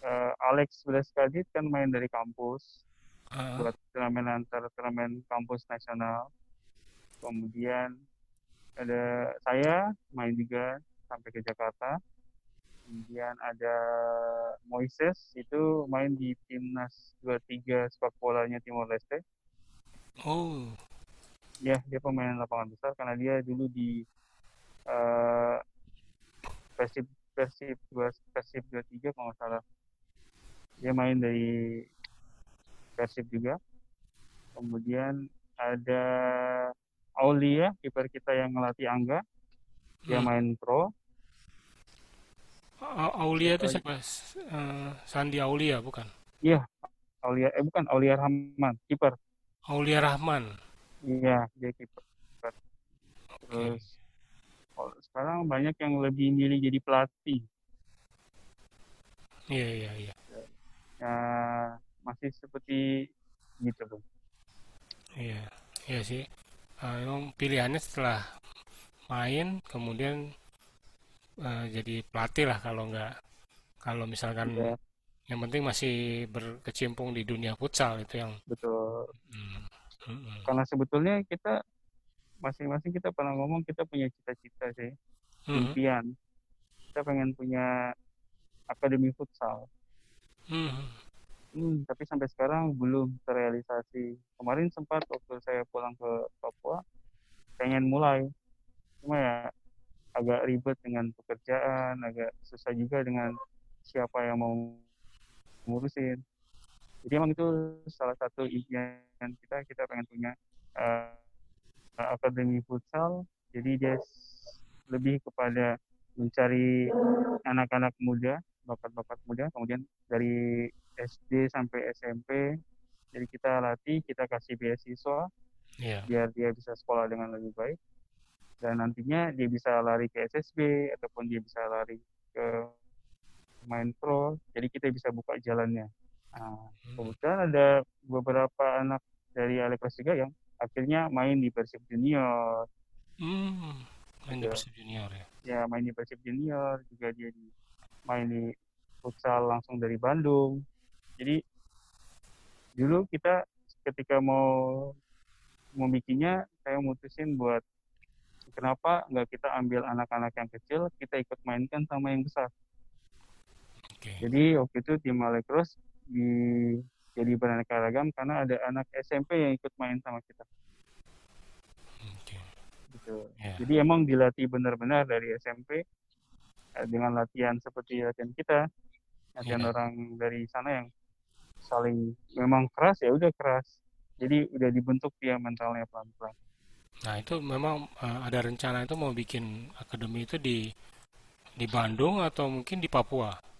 eh, Alex Breskadit kan main dari kampus. Ah, Buat turnamen antar turnamen kampus nasional. Kemudian ada saya main juga sampai ke Jakarta. kemudian ada Moises itu main di timnas 23 sepak bolanya Timor Leste Oh, ya dia pemain lapangan besar karena dia dulu di uh, Persib Persib dua Persib 23 kalau nggak salah dia main dari Persib juga kemudian ada Aulia kiper kita yang ngelatih Angga dia Hmm. main pro Aulia itu siapa? Eh, Sandi Aulia bukan? iya Aulia eh bukan Aulia Rahman kiper Aulia Rahman. iya dia kiper terus kalau sekarang banyak yang lebih milih jadi pelatih Iya iya iya. ya masih seperti gitu bang. Iya, iya sih. Emang pilihannya setelah main kemudian eh, jadi pelatih lah kalau nggak kalau misalkan ya yang penting masih berkecimpung di dunia futsal itu yang betul. Hmm, hmm, hmm. karena sebetulnya kita masing-masing kita pernah ngomong kita punya cita-cita sih Hmm, impian. Kita pengen punya akademi futsal. Hmm, Hmm, tapi sampai sekarang belum terrealisasi. Kemarin sempat waktu saya pulang ke Papua, pengen mulai. Cuma ya agak ribet dengan pekerjaan, agak susah juga dengan siapa yang mau ngurusin. Jadi emang itu salah satu impian kita, kita pengen punya eh, akademi futsal. Jadi dia lebih kepada mencari anak-anak muda, bakat-bakat muda, kemudian dari SD sampai SMP. Jadi kita latih, kita kasih beasiswa iya, biar dia bisa sekolah dengan lebih baik. Dan nantinya dia bisa lari ke SSB ataupun dia bisa lari ke main pro. Jadi kita bisa buka jalannya. Nah, hmm, kebetulan ada beberapa anak dari Ale kelas 3 yang akhirnya main di Persib Junior. hmm. Main di Persib Junior ya. ya main di Persib Junior, juga dia di main di futsal langsung dari Bandung. Jadi dulu kita ketika mau mau bikinnya saya mutusin buat kenapa nggak kita ambil anak-anak yang kecil kita ikut mainkan sama yang besar? Oke, jadi waktu itu tim Malekros di jadi beraneka ragam karena ada anak SMP yang ikut main sama kita. Oke, gitu. Ya, jadi emang dilatih benar-benar dari SMP dengan latihan seperti latihan kita latihan iya, orang dari sana yang saling memang keras ya udah keras. Jadi udah dibentuk dia mentalnya pelan-pelan. Nah itu memang eh, ada rencana itu mau bikin akademi itu di di Bandung atau mungkin di Papua?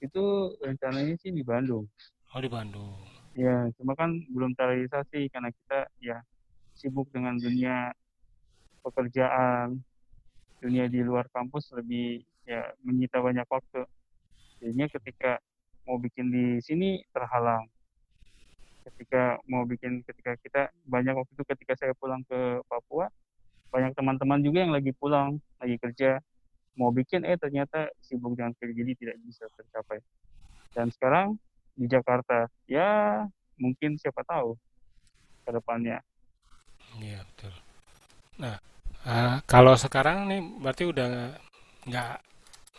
itu rencananya sih di Bandung. Oh di Bandung. ya cuma kan belum terrealisasi karena kita ya sibuk dengan dunia pekerjaan dunia di luar kampus lebih ya menyita banyak waktu. Jadinya ketika mau bikin di sini terhalang. Ketika mau bikin ketika kita banyak waktu itu ketika saya pulang ke Papua banyak teman-teman juga yang lagi pulang lagi kerja. Mau bikin eh ternyata sibuk dengan kerja jadi tidak bisa tercapai. Dan sekarang di Jakarta ya mungkin siapa tahu ke depannya. Iya betul. Nah eh, kalau sekarang nih berarti udah nggak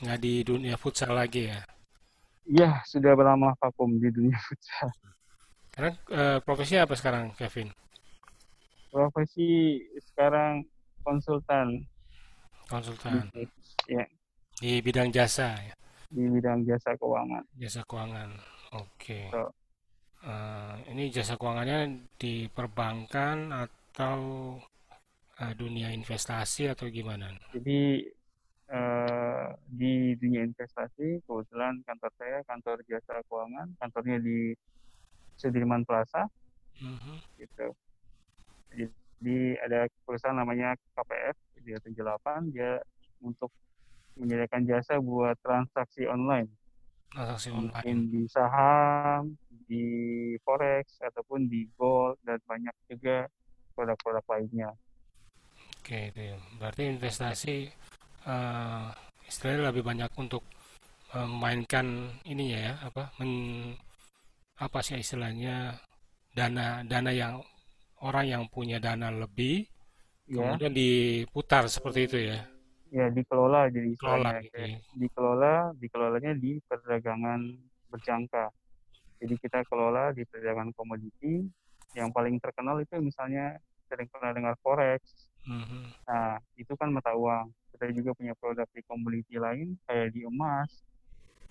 nggak di dunia futsal lagi ya? ya sudah lama vakum di dunia [laughs] futsal Karena eh, profesi apa sekarang Kevin? profesi sekarang konsultan Konsultan bisnis ya di bidang jasa ya, di bidang jasa keuangan jasa keuangan. Oke. So, Eh, ini jasa keuangannya di perbankan atau eh, dunia investasi atau gimana? jadi eh, di dunia investasi kebetulan kantor saya kantor jasa keuangan kantornya di Sudirman Plaza Mhm. gitu jadi ada perusahaan namanya KPF dia 78 dia untuk menyediakan jasa buat transaksi online Transaksi mungkin online. di saham di forex ataupun di gold dan banyak juga produk-produk lainnya Oke, itu ya. Berarti investasi eh, istilahnya lebih banyak untuk eh, memainkan ininya ya, apa? Men, apa sih istilahnya dana dana yang orang yang punya dana lebih ya kemudian diputar seperti itu ya. ya dikelola jadi Kelola istilahnya gitu ya. dikelola dikelolanya di perdagangan berjangka jadi kita kelola di perdagangan komoditi yang paling terkenal itu misalnya sering pernah dengar forex Mhm. nah itu kan mata uang. Kita juga punya produk di komoditi lain kayak di emas.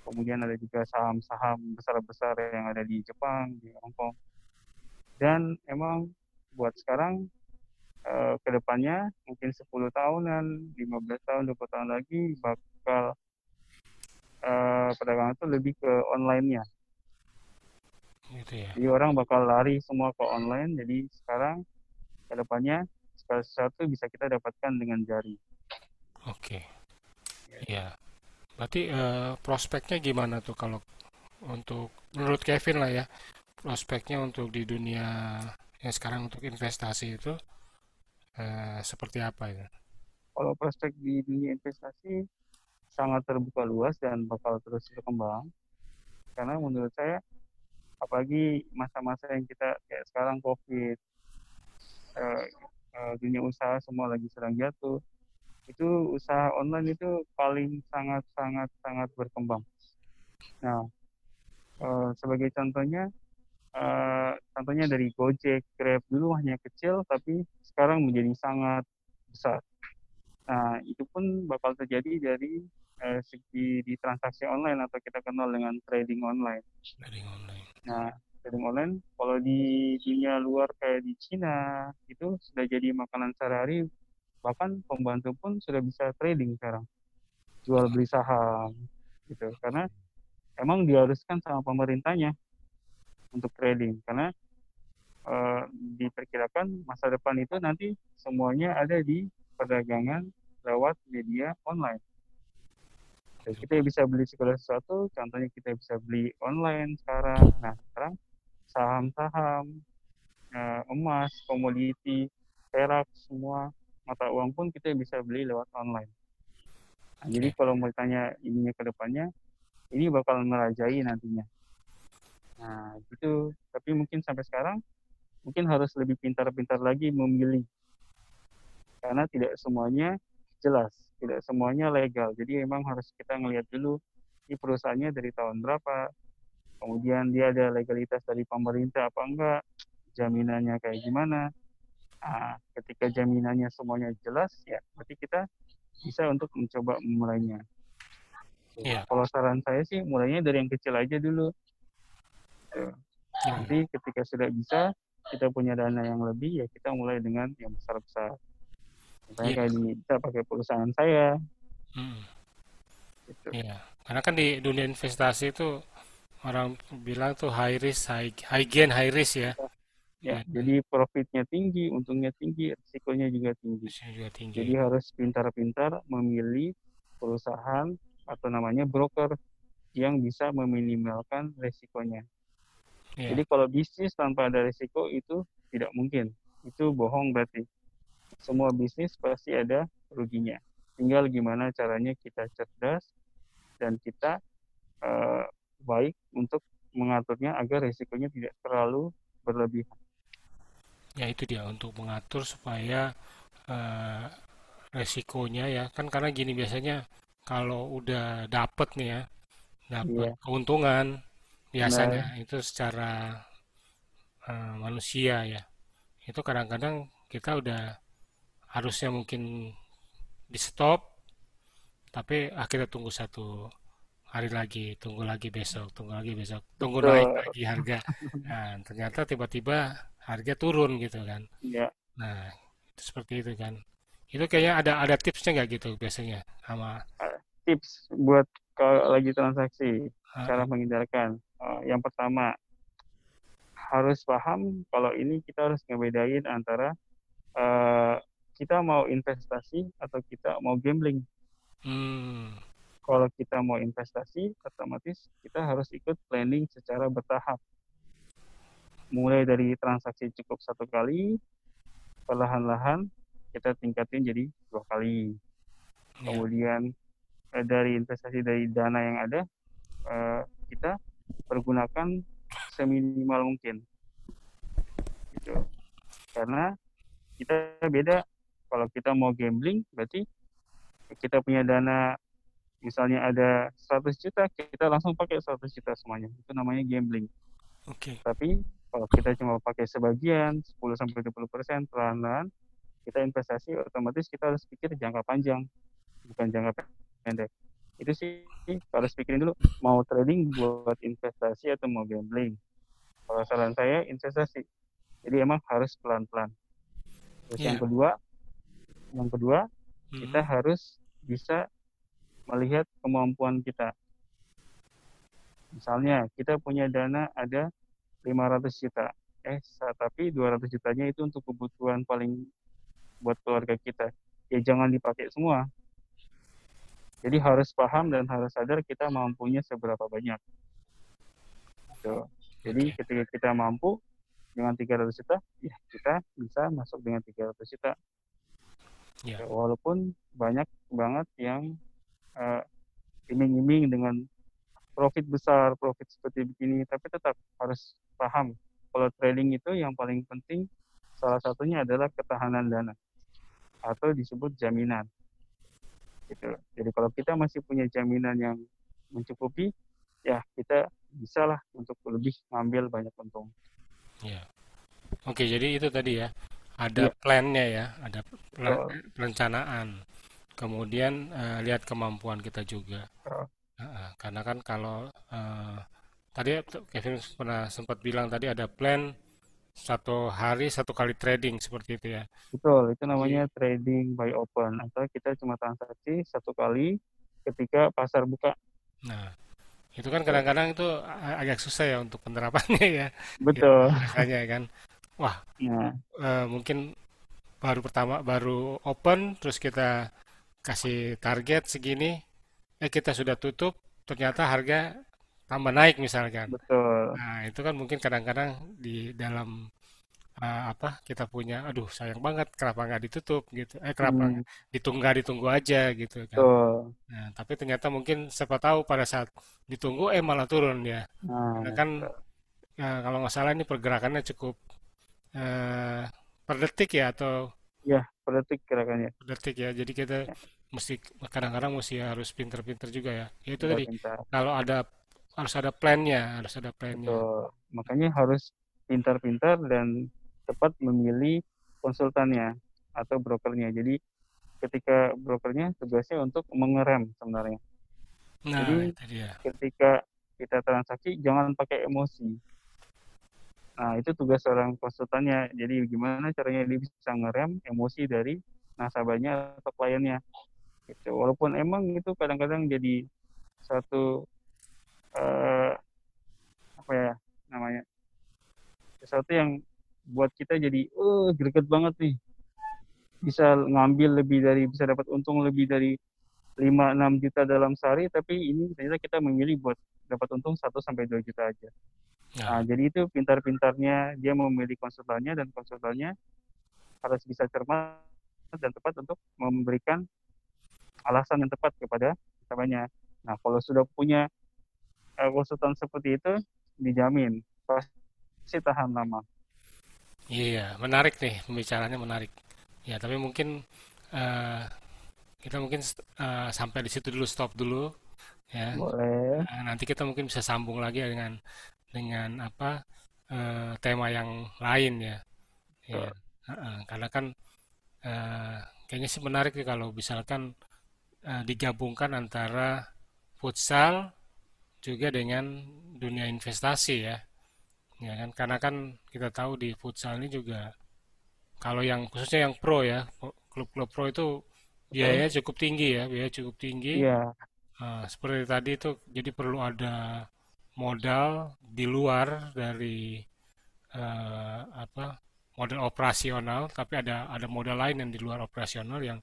Kemudian ada juga saham-saham besar-besar yang ada di Jepang di Hong Kong. Dan emang buat sekarang eh, ke depannya mungkin 10 tahunan 15 tahun 20 tahun lagi bakal eh, perdagangan itu lebih ke online-nya. Gitu ya. jadi orang bakal lari semua ke online. Jadi sekarang ke depannya segala sesuatu bisa kita dapatkan dengan jari Oke. Iya. Berarti eh, prospeknya gimana tuh kalau untuk menurut Kevin lah ya, prospeknya untuk di dunia yang sekarang untuk investasi itu eh, seperti apa ya? kalau prospek di dunia investasi sangat terbuka luas dan bakal terus berkembang karena menurut saya apalagi masa-masa yang kita kayak sekarang covid eh, eh, dunia usaha semua lagi sedang jatuh itu usaha online itu paling sangat sangat sangat berkembang nah eh, sebagai contohnya eh, contohnya dari Gojek Grab dulu hanya kecil tapi sekarang menjadi sangat besar Nah, itu pun bakal terjadi dari eh, segi di transaksi online atau kita kenal dengan trading online. dari online? Nah, trading online kalau di dunia luar kayak di Cina itu sudah jadi makanan sehari-hari, bahkan pembantu pun sudah bisa trading sekarang, jual beli saham gitu. Karena emang diharuskan sama pemerintahnya untuk trading karena eh, diperkirakan masa depan itu nanti semuanya ada di perdagangan lewat media online. Jadi kita bisa beli segala sesuatu, contohnya kita bisa beli online sekarang. Nah, sekarang saham-saham, eh, emas, komoditi, perak, semua mata uang pun kita bisa beli lewat online. Nah, Jadi kalau mau tanya ininya ke depannya, ini bakal merajai nantinya. Nah, gitu. Tapi mungkin sampai sekarang, mungkin harus lebih pintar-pintar lagi memilih karena tidak semuanya jelas, tidak semuanya legal. Jadi memang harus kita ngelihat dulu ini perusahaannya dari tahun berapa, kemudian dia ada legalitas dari pemerintah apa enggak, jaminannya kayak gimana. Nah, ketika jaminannya semuanya jelas, ya berarti kita bisa untuk mencoba memulainya. Iya. Kalau saran saya sih mulainya dari yang kecil aja dulu. Tuh. Iya. Nanti ketika sudah bisa, kita punya dana yang lebih, ya kita mulai dengan yang besar-besar. Misalnya Iya. kayak di, kita pakai perusahaan saya, Hmm. gitu. Iya. Karena kan di dunia investasi itu orang bilang tuh high risk, high, high gain, high risk ya. Ya, Iya. jadi profitnya tinggi, untungnya tinggi, risikonya juga tinggi. Risikonya juga tinggi. Jadi harus pintar-pintar memilih perusahaan atau namanya broker yang bisa meminimalkan risikonya. Iya. Jadi kalau bisnis tanpa ada risiko itu tidak mungkin. Itu bohong berarti. Semua bisnis pasti ada ruginya. Tinggal gimana caranya kita cerdas dan kita eh, baik untuk mengaturnya agar risikonya tidak terlalu berlebihan. Ya itu dia untuk mengatur supaya eh, resikonya ya kan karena gini biasanya kalau udah dapet nih ya dapat Iya. keuntungan Nah, biasanya itu secara eh, manusia ya itu kadang-kadang kita udah harusnya mungkin di stop tapi ah, kita tunggu satu hari lagi tunggu lagi besok tunggu lagi besok tunggu naik betul. lagi harga nah ternyata tiba-tiba harga turun gitu kan Ya, Nah, itu seperti itu kan. Itu kayaknya ada ada tipsnya nggak gitu biasanya sama tips buat kalau lagi transaksi ah, cara menghindarkan. Eh, yang pertama harus paham kalau ini kita harus ngebedain antara eh, kita mau investasi atau kita mau gambling. hmm, Kalau kita mau investasi, otomatis kita harus ikut planning secara bertahap. Mulai dari transaksi cukup satu kali, perlahan-lahan kita tingkatin jadi dua kali. ya, Kemudian eh, dari investasi dari dana yang ada, eh, kita pergunakan seminimal mungkin. Gitu. Karena kita beda kalau kita mau gambling berarti kita punya dana misalnya ada 100 juta kita langsung pakai 100 juta semuanya itu namanya gambling Oke. tapi kalau kita cuma pakai sebagian 10 sampai 20 persen pelan-pelan kita investasi otomatis kita harus pikir jangka panjang bukan jangka pendek itu sih harus pikirin dulu mau trading buat investasi atau mau gambling kalau saran saya investasi jadi emang harus pelan-pelan terus yang Iya. kedua yang kedua Hmm. kita harus bisa melihat kemampuan kita. Misalnya kita punya dana ada 500 juta, eh tapi 200 jutanya itu untuk kebutuhan paling buat keluarga kita. Ya jangan dipakai semua. Jadi harus paham dan harus sadar kita mampunya seberapa banyak. Gitu. Jadi ketika kita mampu dengan 300 juta, ya kita bisa masuk dengan 300 juta. Ya. Ya, walaupun banyak banget yang eh, iming-iming dengan profit besar, profit seperti begini, tapi tetap harus paham kalau trading itu yang paling penting salah satunya adalah ketahanan dana atau disebut jaminan. Gitu. Jadi kalau kita masih punya jaminan yang mencukupi, ya kita bisalah untuk lebih ngambil banyak untung. Ya. Oke, jadi itu tadi ya. Ada Iya. plannya ya, ada perencanaan. Kemudian eh, lihat kemampuan kita juga. Heeh, karena kan kalau eh, tadi Kevin pernah sempat bilang tadi ada plan satu hari satu kali trading seperti itu ya. Betul, itu namanya trading by open atau kita cuma transaksi satu kali ketika pasar buka. Nah, itu kan kadang-kadang itu a- agak susah ya untuk penerapannya ya. Betul. Rasanya kan. Wah, Nah, eh, mungkin baru pertama baru open terus kita kasih target segini, eh kita sudah tutup, ternyata harga tambah naik misalkan. betul. Nah, itu kan mungkin kadang-kadang di dalam eh, apa kita punya, aduh sayang banget kenapa nggak ditutup gitu, eh kenapa Hmm, ditunggu ditunggu aja gitu kan. betul. Nah, tapi ternyata mungkin siapa tahu pada saat ditunggu eh malah turun ya. Nah, Karena kan eh, kalau nggak salah ini pergerakannya cukup eh, per detik ya atau ya per detik gerakannya. per detik ya. Jadi kita mesti kadang-kadang mesti harus pinter-pinter juga ya. Ya itu tadi Pintar-pintar. kalau ada harus ada plannya, harus ada plannya. Betul. Makanya harus pintar-pintar dan tepat memilih konsultannya atau brokernya. Jadi ketika brokernya tugasnya untuk mengerem sebenarnya. Nah, Jadi- itu dia. Ketika kita transaksi jangan pakai emosi. Nah, itu tugas seorang konsultannya. Jadi gimana caranya dia bisa ngerem emosi dari nasabahnya atau kliennya. Gitu. Walaupun emang itu kadang-kadang jadi satu eh, apa ya namanya sesuatu yang buat kita jadi eh greget banget nih bisa ngambil lebih dari bisa dapat untung lebih dari 5-6 juta dalam sehari tapi ini ternyata kita memilih buat dapat untung 1 sampai 2 juta aja. Nah, Nah, jadi itu pintar-pintarnya dia memilih konsultannya dan konsultannya harus bisa cermat dan tepat untuk memberikan alasan yang tepat kepada nasabahnya. Nah, kalau sudah punya eh, konsultan seperti itu dijamin pasti tahan lama. iya, menarik nih pembicaraannya menarik. Ya, tapi mungkin eh, kita mungkin eh, sampai di situ dulu stop dulu ya. Boleh. Nah, nanti kita mungkin bisa sambung lagi ya dengan dengan apa eh, tema yang lain ya. Ya, heeh, karena kan eh, kayaknya sih menarik nih kalau misalkan eh, digabungkan antara futsal juga dengan dunia investasi ya. Ya kan karena kan kita tahu di futsal ini juga kalau yang khususnya yang pro ya, klub-klub pro itu biayanya cukup tinggi ya, biaya cukup tinggi. Iya, Nah, seperti tadi itu, jadi perlu ada modal di luar dari eh, apa modal operasional, tapi ada ada modal lain yang di luar operasional yang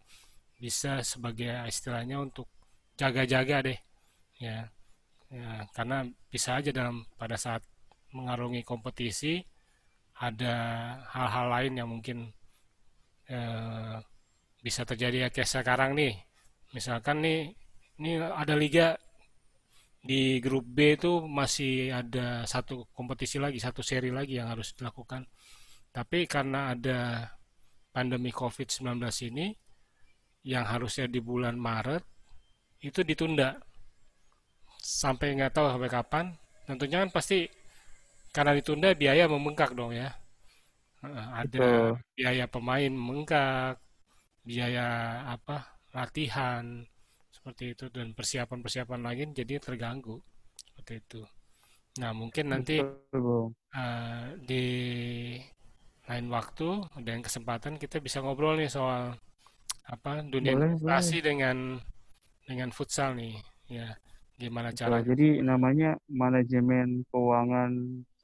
bisa sebagai istilahnya untuk jaga-jaga deh, ya, ya, karena bisa aja dalam pada saat mengarungi kompetisi ada hal-hal lain yang mungkin eh, bisa terjadi ya kayak sekarang nih, misalkan nih ini ada liga di grup B itu masih ada satu kompetisi lagi, satu seri lagi yang harus dilakukan. Tapi karena ada pandemi COVID-19 ini, yang harusnya di bulan Maret itu ditunda sampai nggak tahu sampai kapan. Tentunya kan pasti karena ditunda biaya membengkak dong ya. Ada betul biaya pemain membengkak, biaya apa latihan seperti itu dan persiapan-persiapan lain jadi terganggu seperti itu. Nah mungkin nanti betul eh, di lain waktu dan kesempatan kita bisa ngobrol nih soal apa dunia boleh boleh. investasi dengan dengan futsal nih ya. Gimana caranya? Jadi namanya manajemen keuangan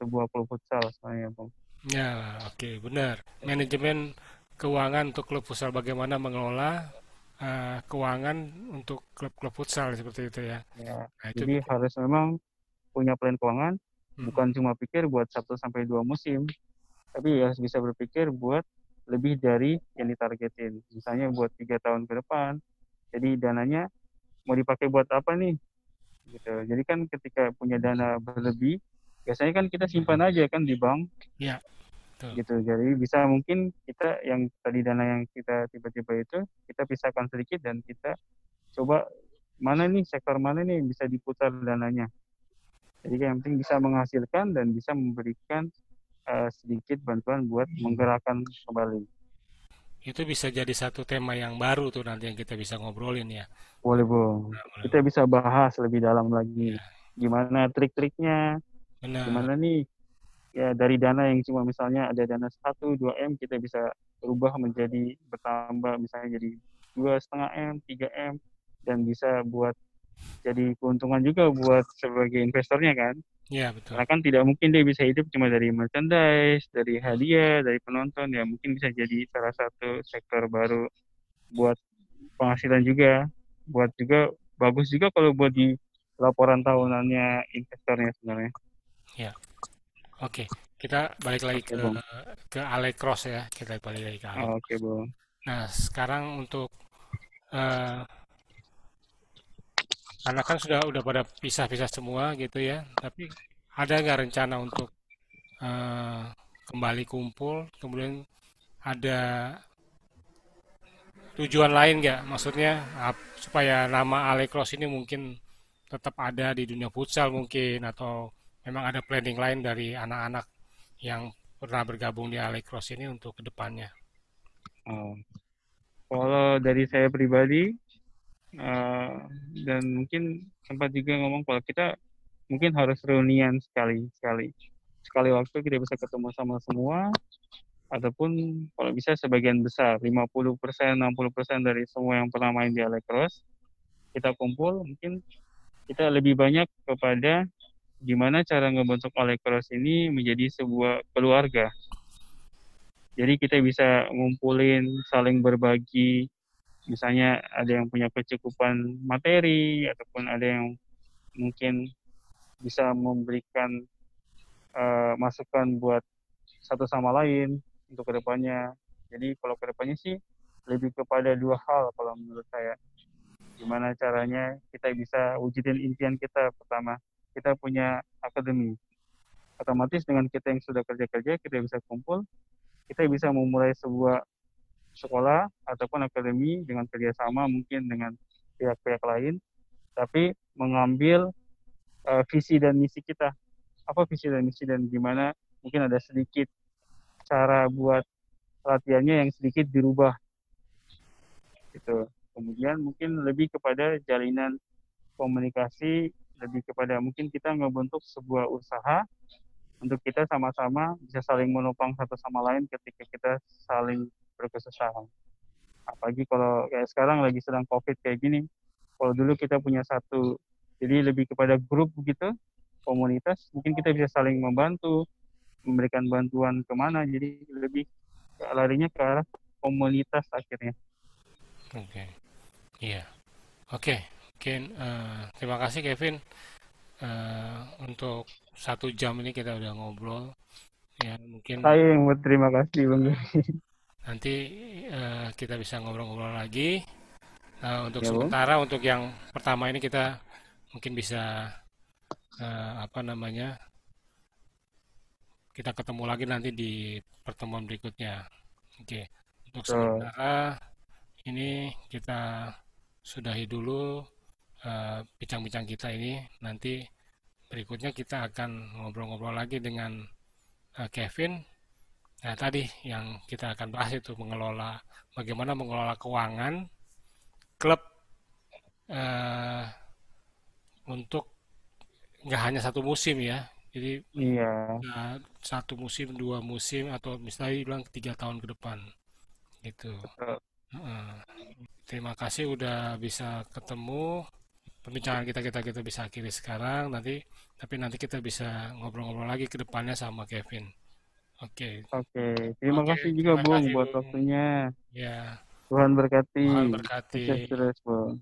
sebuah klub futsal sebenarnya Bung ya oke benar. Manajemen keuangan untuk klub futsal bagaimana mengelola eh, keuangan untuk klub-klub futsal seperti itu ya ya nah itu jadi harus memang punya plan keuangan Mm-mm. bukan cuma pikir buat satu sampai dua musim tapi harus bisa berpikir buat lebih dari yang ditargetin. Misalnya buat tiga tahun ke depan. Jadi dananya mau dipakai buat apa nih? Gitu. Jadi kan ketika punya dana berlebih, biasanya kan kita simpan aja kan di bank ya betul gitu. Jadi bisa mungkin kita yang tadi dana yang kita tiba-tiba itu kita pisahkan sedikit dan kita coba mana nih sektor mana nih yang bisa diputar dananya. Jadi yang penting bisa menghasilkan dan bisa memberikan eh, sedikit bantuan buat menggerakkan kembali. itu bisa jadi satu tema yang baru tuh nanti yang kita bisa ngobrolin ya Boleh, Bung. Nah, boleh Kita bisa bahas lebih dalam lagi. ya Gimana trik-triknya, benar gimana nih ya dari dana yang cuma misalnya ada dana 1 2 M kita bisa berubah menjadi bertambah misalnya jadi dua setengah M 3 M dan bisa buat jadi keuntungan juga buat sebagai investornya kan? Ya betul. Karena kan tidak mungkin dia bisa hidup cuma dari merchandise dari hadiah dari penonton ya mungkin bisa jadi salah satu sektor baru buat penghasilan juga buat juga bagus juga kalau buat di laporan tahunannya investornya sebenarnya. Ya Oke, kita balik lagi oke ke bung ke Alecross ya. Kita balik lagi ke Alecross. oke bung Nah, sekarang untuk eh, karena kan sudah udah pada pisah-pisah semua gitu ya. Tapi ada nggak rencana untuk eh, kembali kumpul? Kemudian ada tujuan lain nggak? Maksudnya supaya nama Alecross ini mungkin tetap ada di dunia futsal mungkin atau memang ada planning lain dari anak-anak yang pernah bergabung di Alecross ini untuk ke depannya. Oh. kalau dari saya pribadi eh, dan mungkin sempat juga ngomong kalau kita mungkin harus reunian sekali sekali sekali waktu kita bisa ketemu sama semua ataupun kalau bisa sebagian besar 50% 60% dari semua yang pernah main di Alecross kita kumpul mungkin kita lebih banyak kepada gimana cara ngebentuk Alecross ini menjadi sebuah keluarga jadi kita bisa ngumpulin saling berbagi misalnya ada yang punya kecukupan materi ataupun ada yang mungkin bisa memberikan eh, masukan buat satu sama lain untuk ke depannya. Jadi kalau ke depannya sih lebih kepada dua hal kalau menurut saya. Gimana caranya kita bisa wujudin impian kita pertama. Kita punya akademi. Otomatis dengan kita yang sudah kerja-kerja, kita bisa kumpul, kita bisa memulai sebuah sekolah ataupun akademi dengan kerjasama mungkin dengan pihak-pihak lain, tapi mengambil uh, visi dan misi kita. Apa visi dan misi dan gimana mungkin ada sedikit cara buat latihannya yang sedikit dirubah gitu. Kemudian mungkin lebih kepada jalinan komunikasi, lebih kepada mungkin kita ngebentuk sebuah usaha untuk kita sama-sama bisa saling menopang satu sama lain ketika kita saling berkesusahan. Apalagi kalau kayak sekarang lagi sedang COVID kayak gini, kalau dulu kita punya satu, jadi lebih kepada grup begitu, komunitas, mungkin kita bisa saling membantu, memberikan bantuan ke mana, jadi lebih larinya ke arah komunitas akhirnya. Oke, iya, oke, mungkin eh, terima kasih Kevin Eh, untuk satu jam ini kita udah ngobrol. Ya mungkin Saya yang berterima kasih Bang. nanti eh, kita bisa ngobrol-ngobrol lagi. Eh, untuk Ya Bang. sementara untuk yang pertama ini kita mungkin bisa eh, apa namanya kita ketemu lagi nanti di pertemuan berikutnya. Oke, untuk So, sementara ini kita sudahi dulu eh, bincang-bincang kita ini. Nanti berikutnya kita akan ngobrol-ngobrol lagi dengan uh, Kevin. Nah, tadi yang kita akan bahas itu mengelola bagaimana mengelola keuangan klub uh, untuk nggak hanya satu musim ya. Jadi Iya. uh, satu musim, dua musim atau misalnya bilang tiga tahun ke depan gitu. Uh, terima kasih udah bisa ketemu. Pembincangan kita kita kita bisa akhiri sekarang nanti tapi nanti kita bisa ngobrol-ngobrol lagi ke depannya sama Kevin. Oke. Oke. Terima Oke, kasih juga terima Bung kasih, buat Bung. waktunya. Ya, Tuhan berkati. Tuhan berkati. Sukses terus Bung.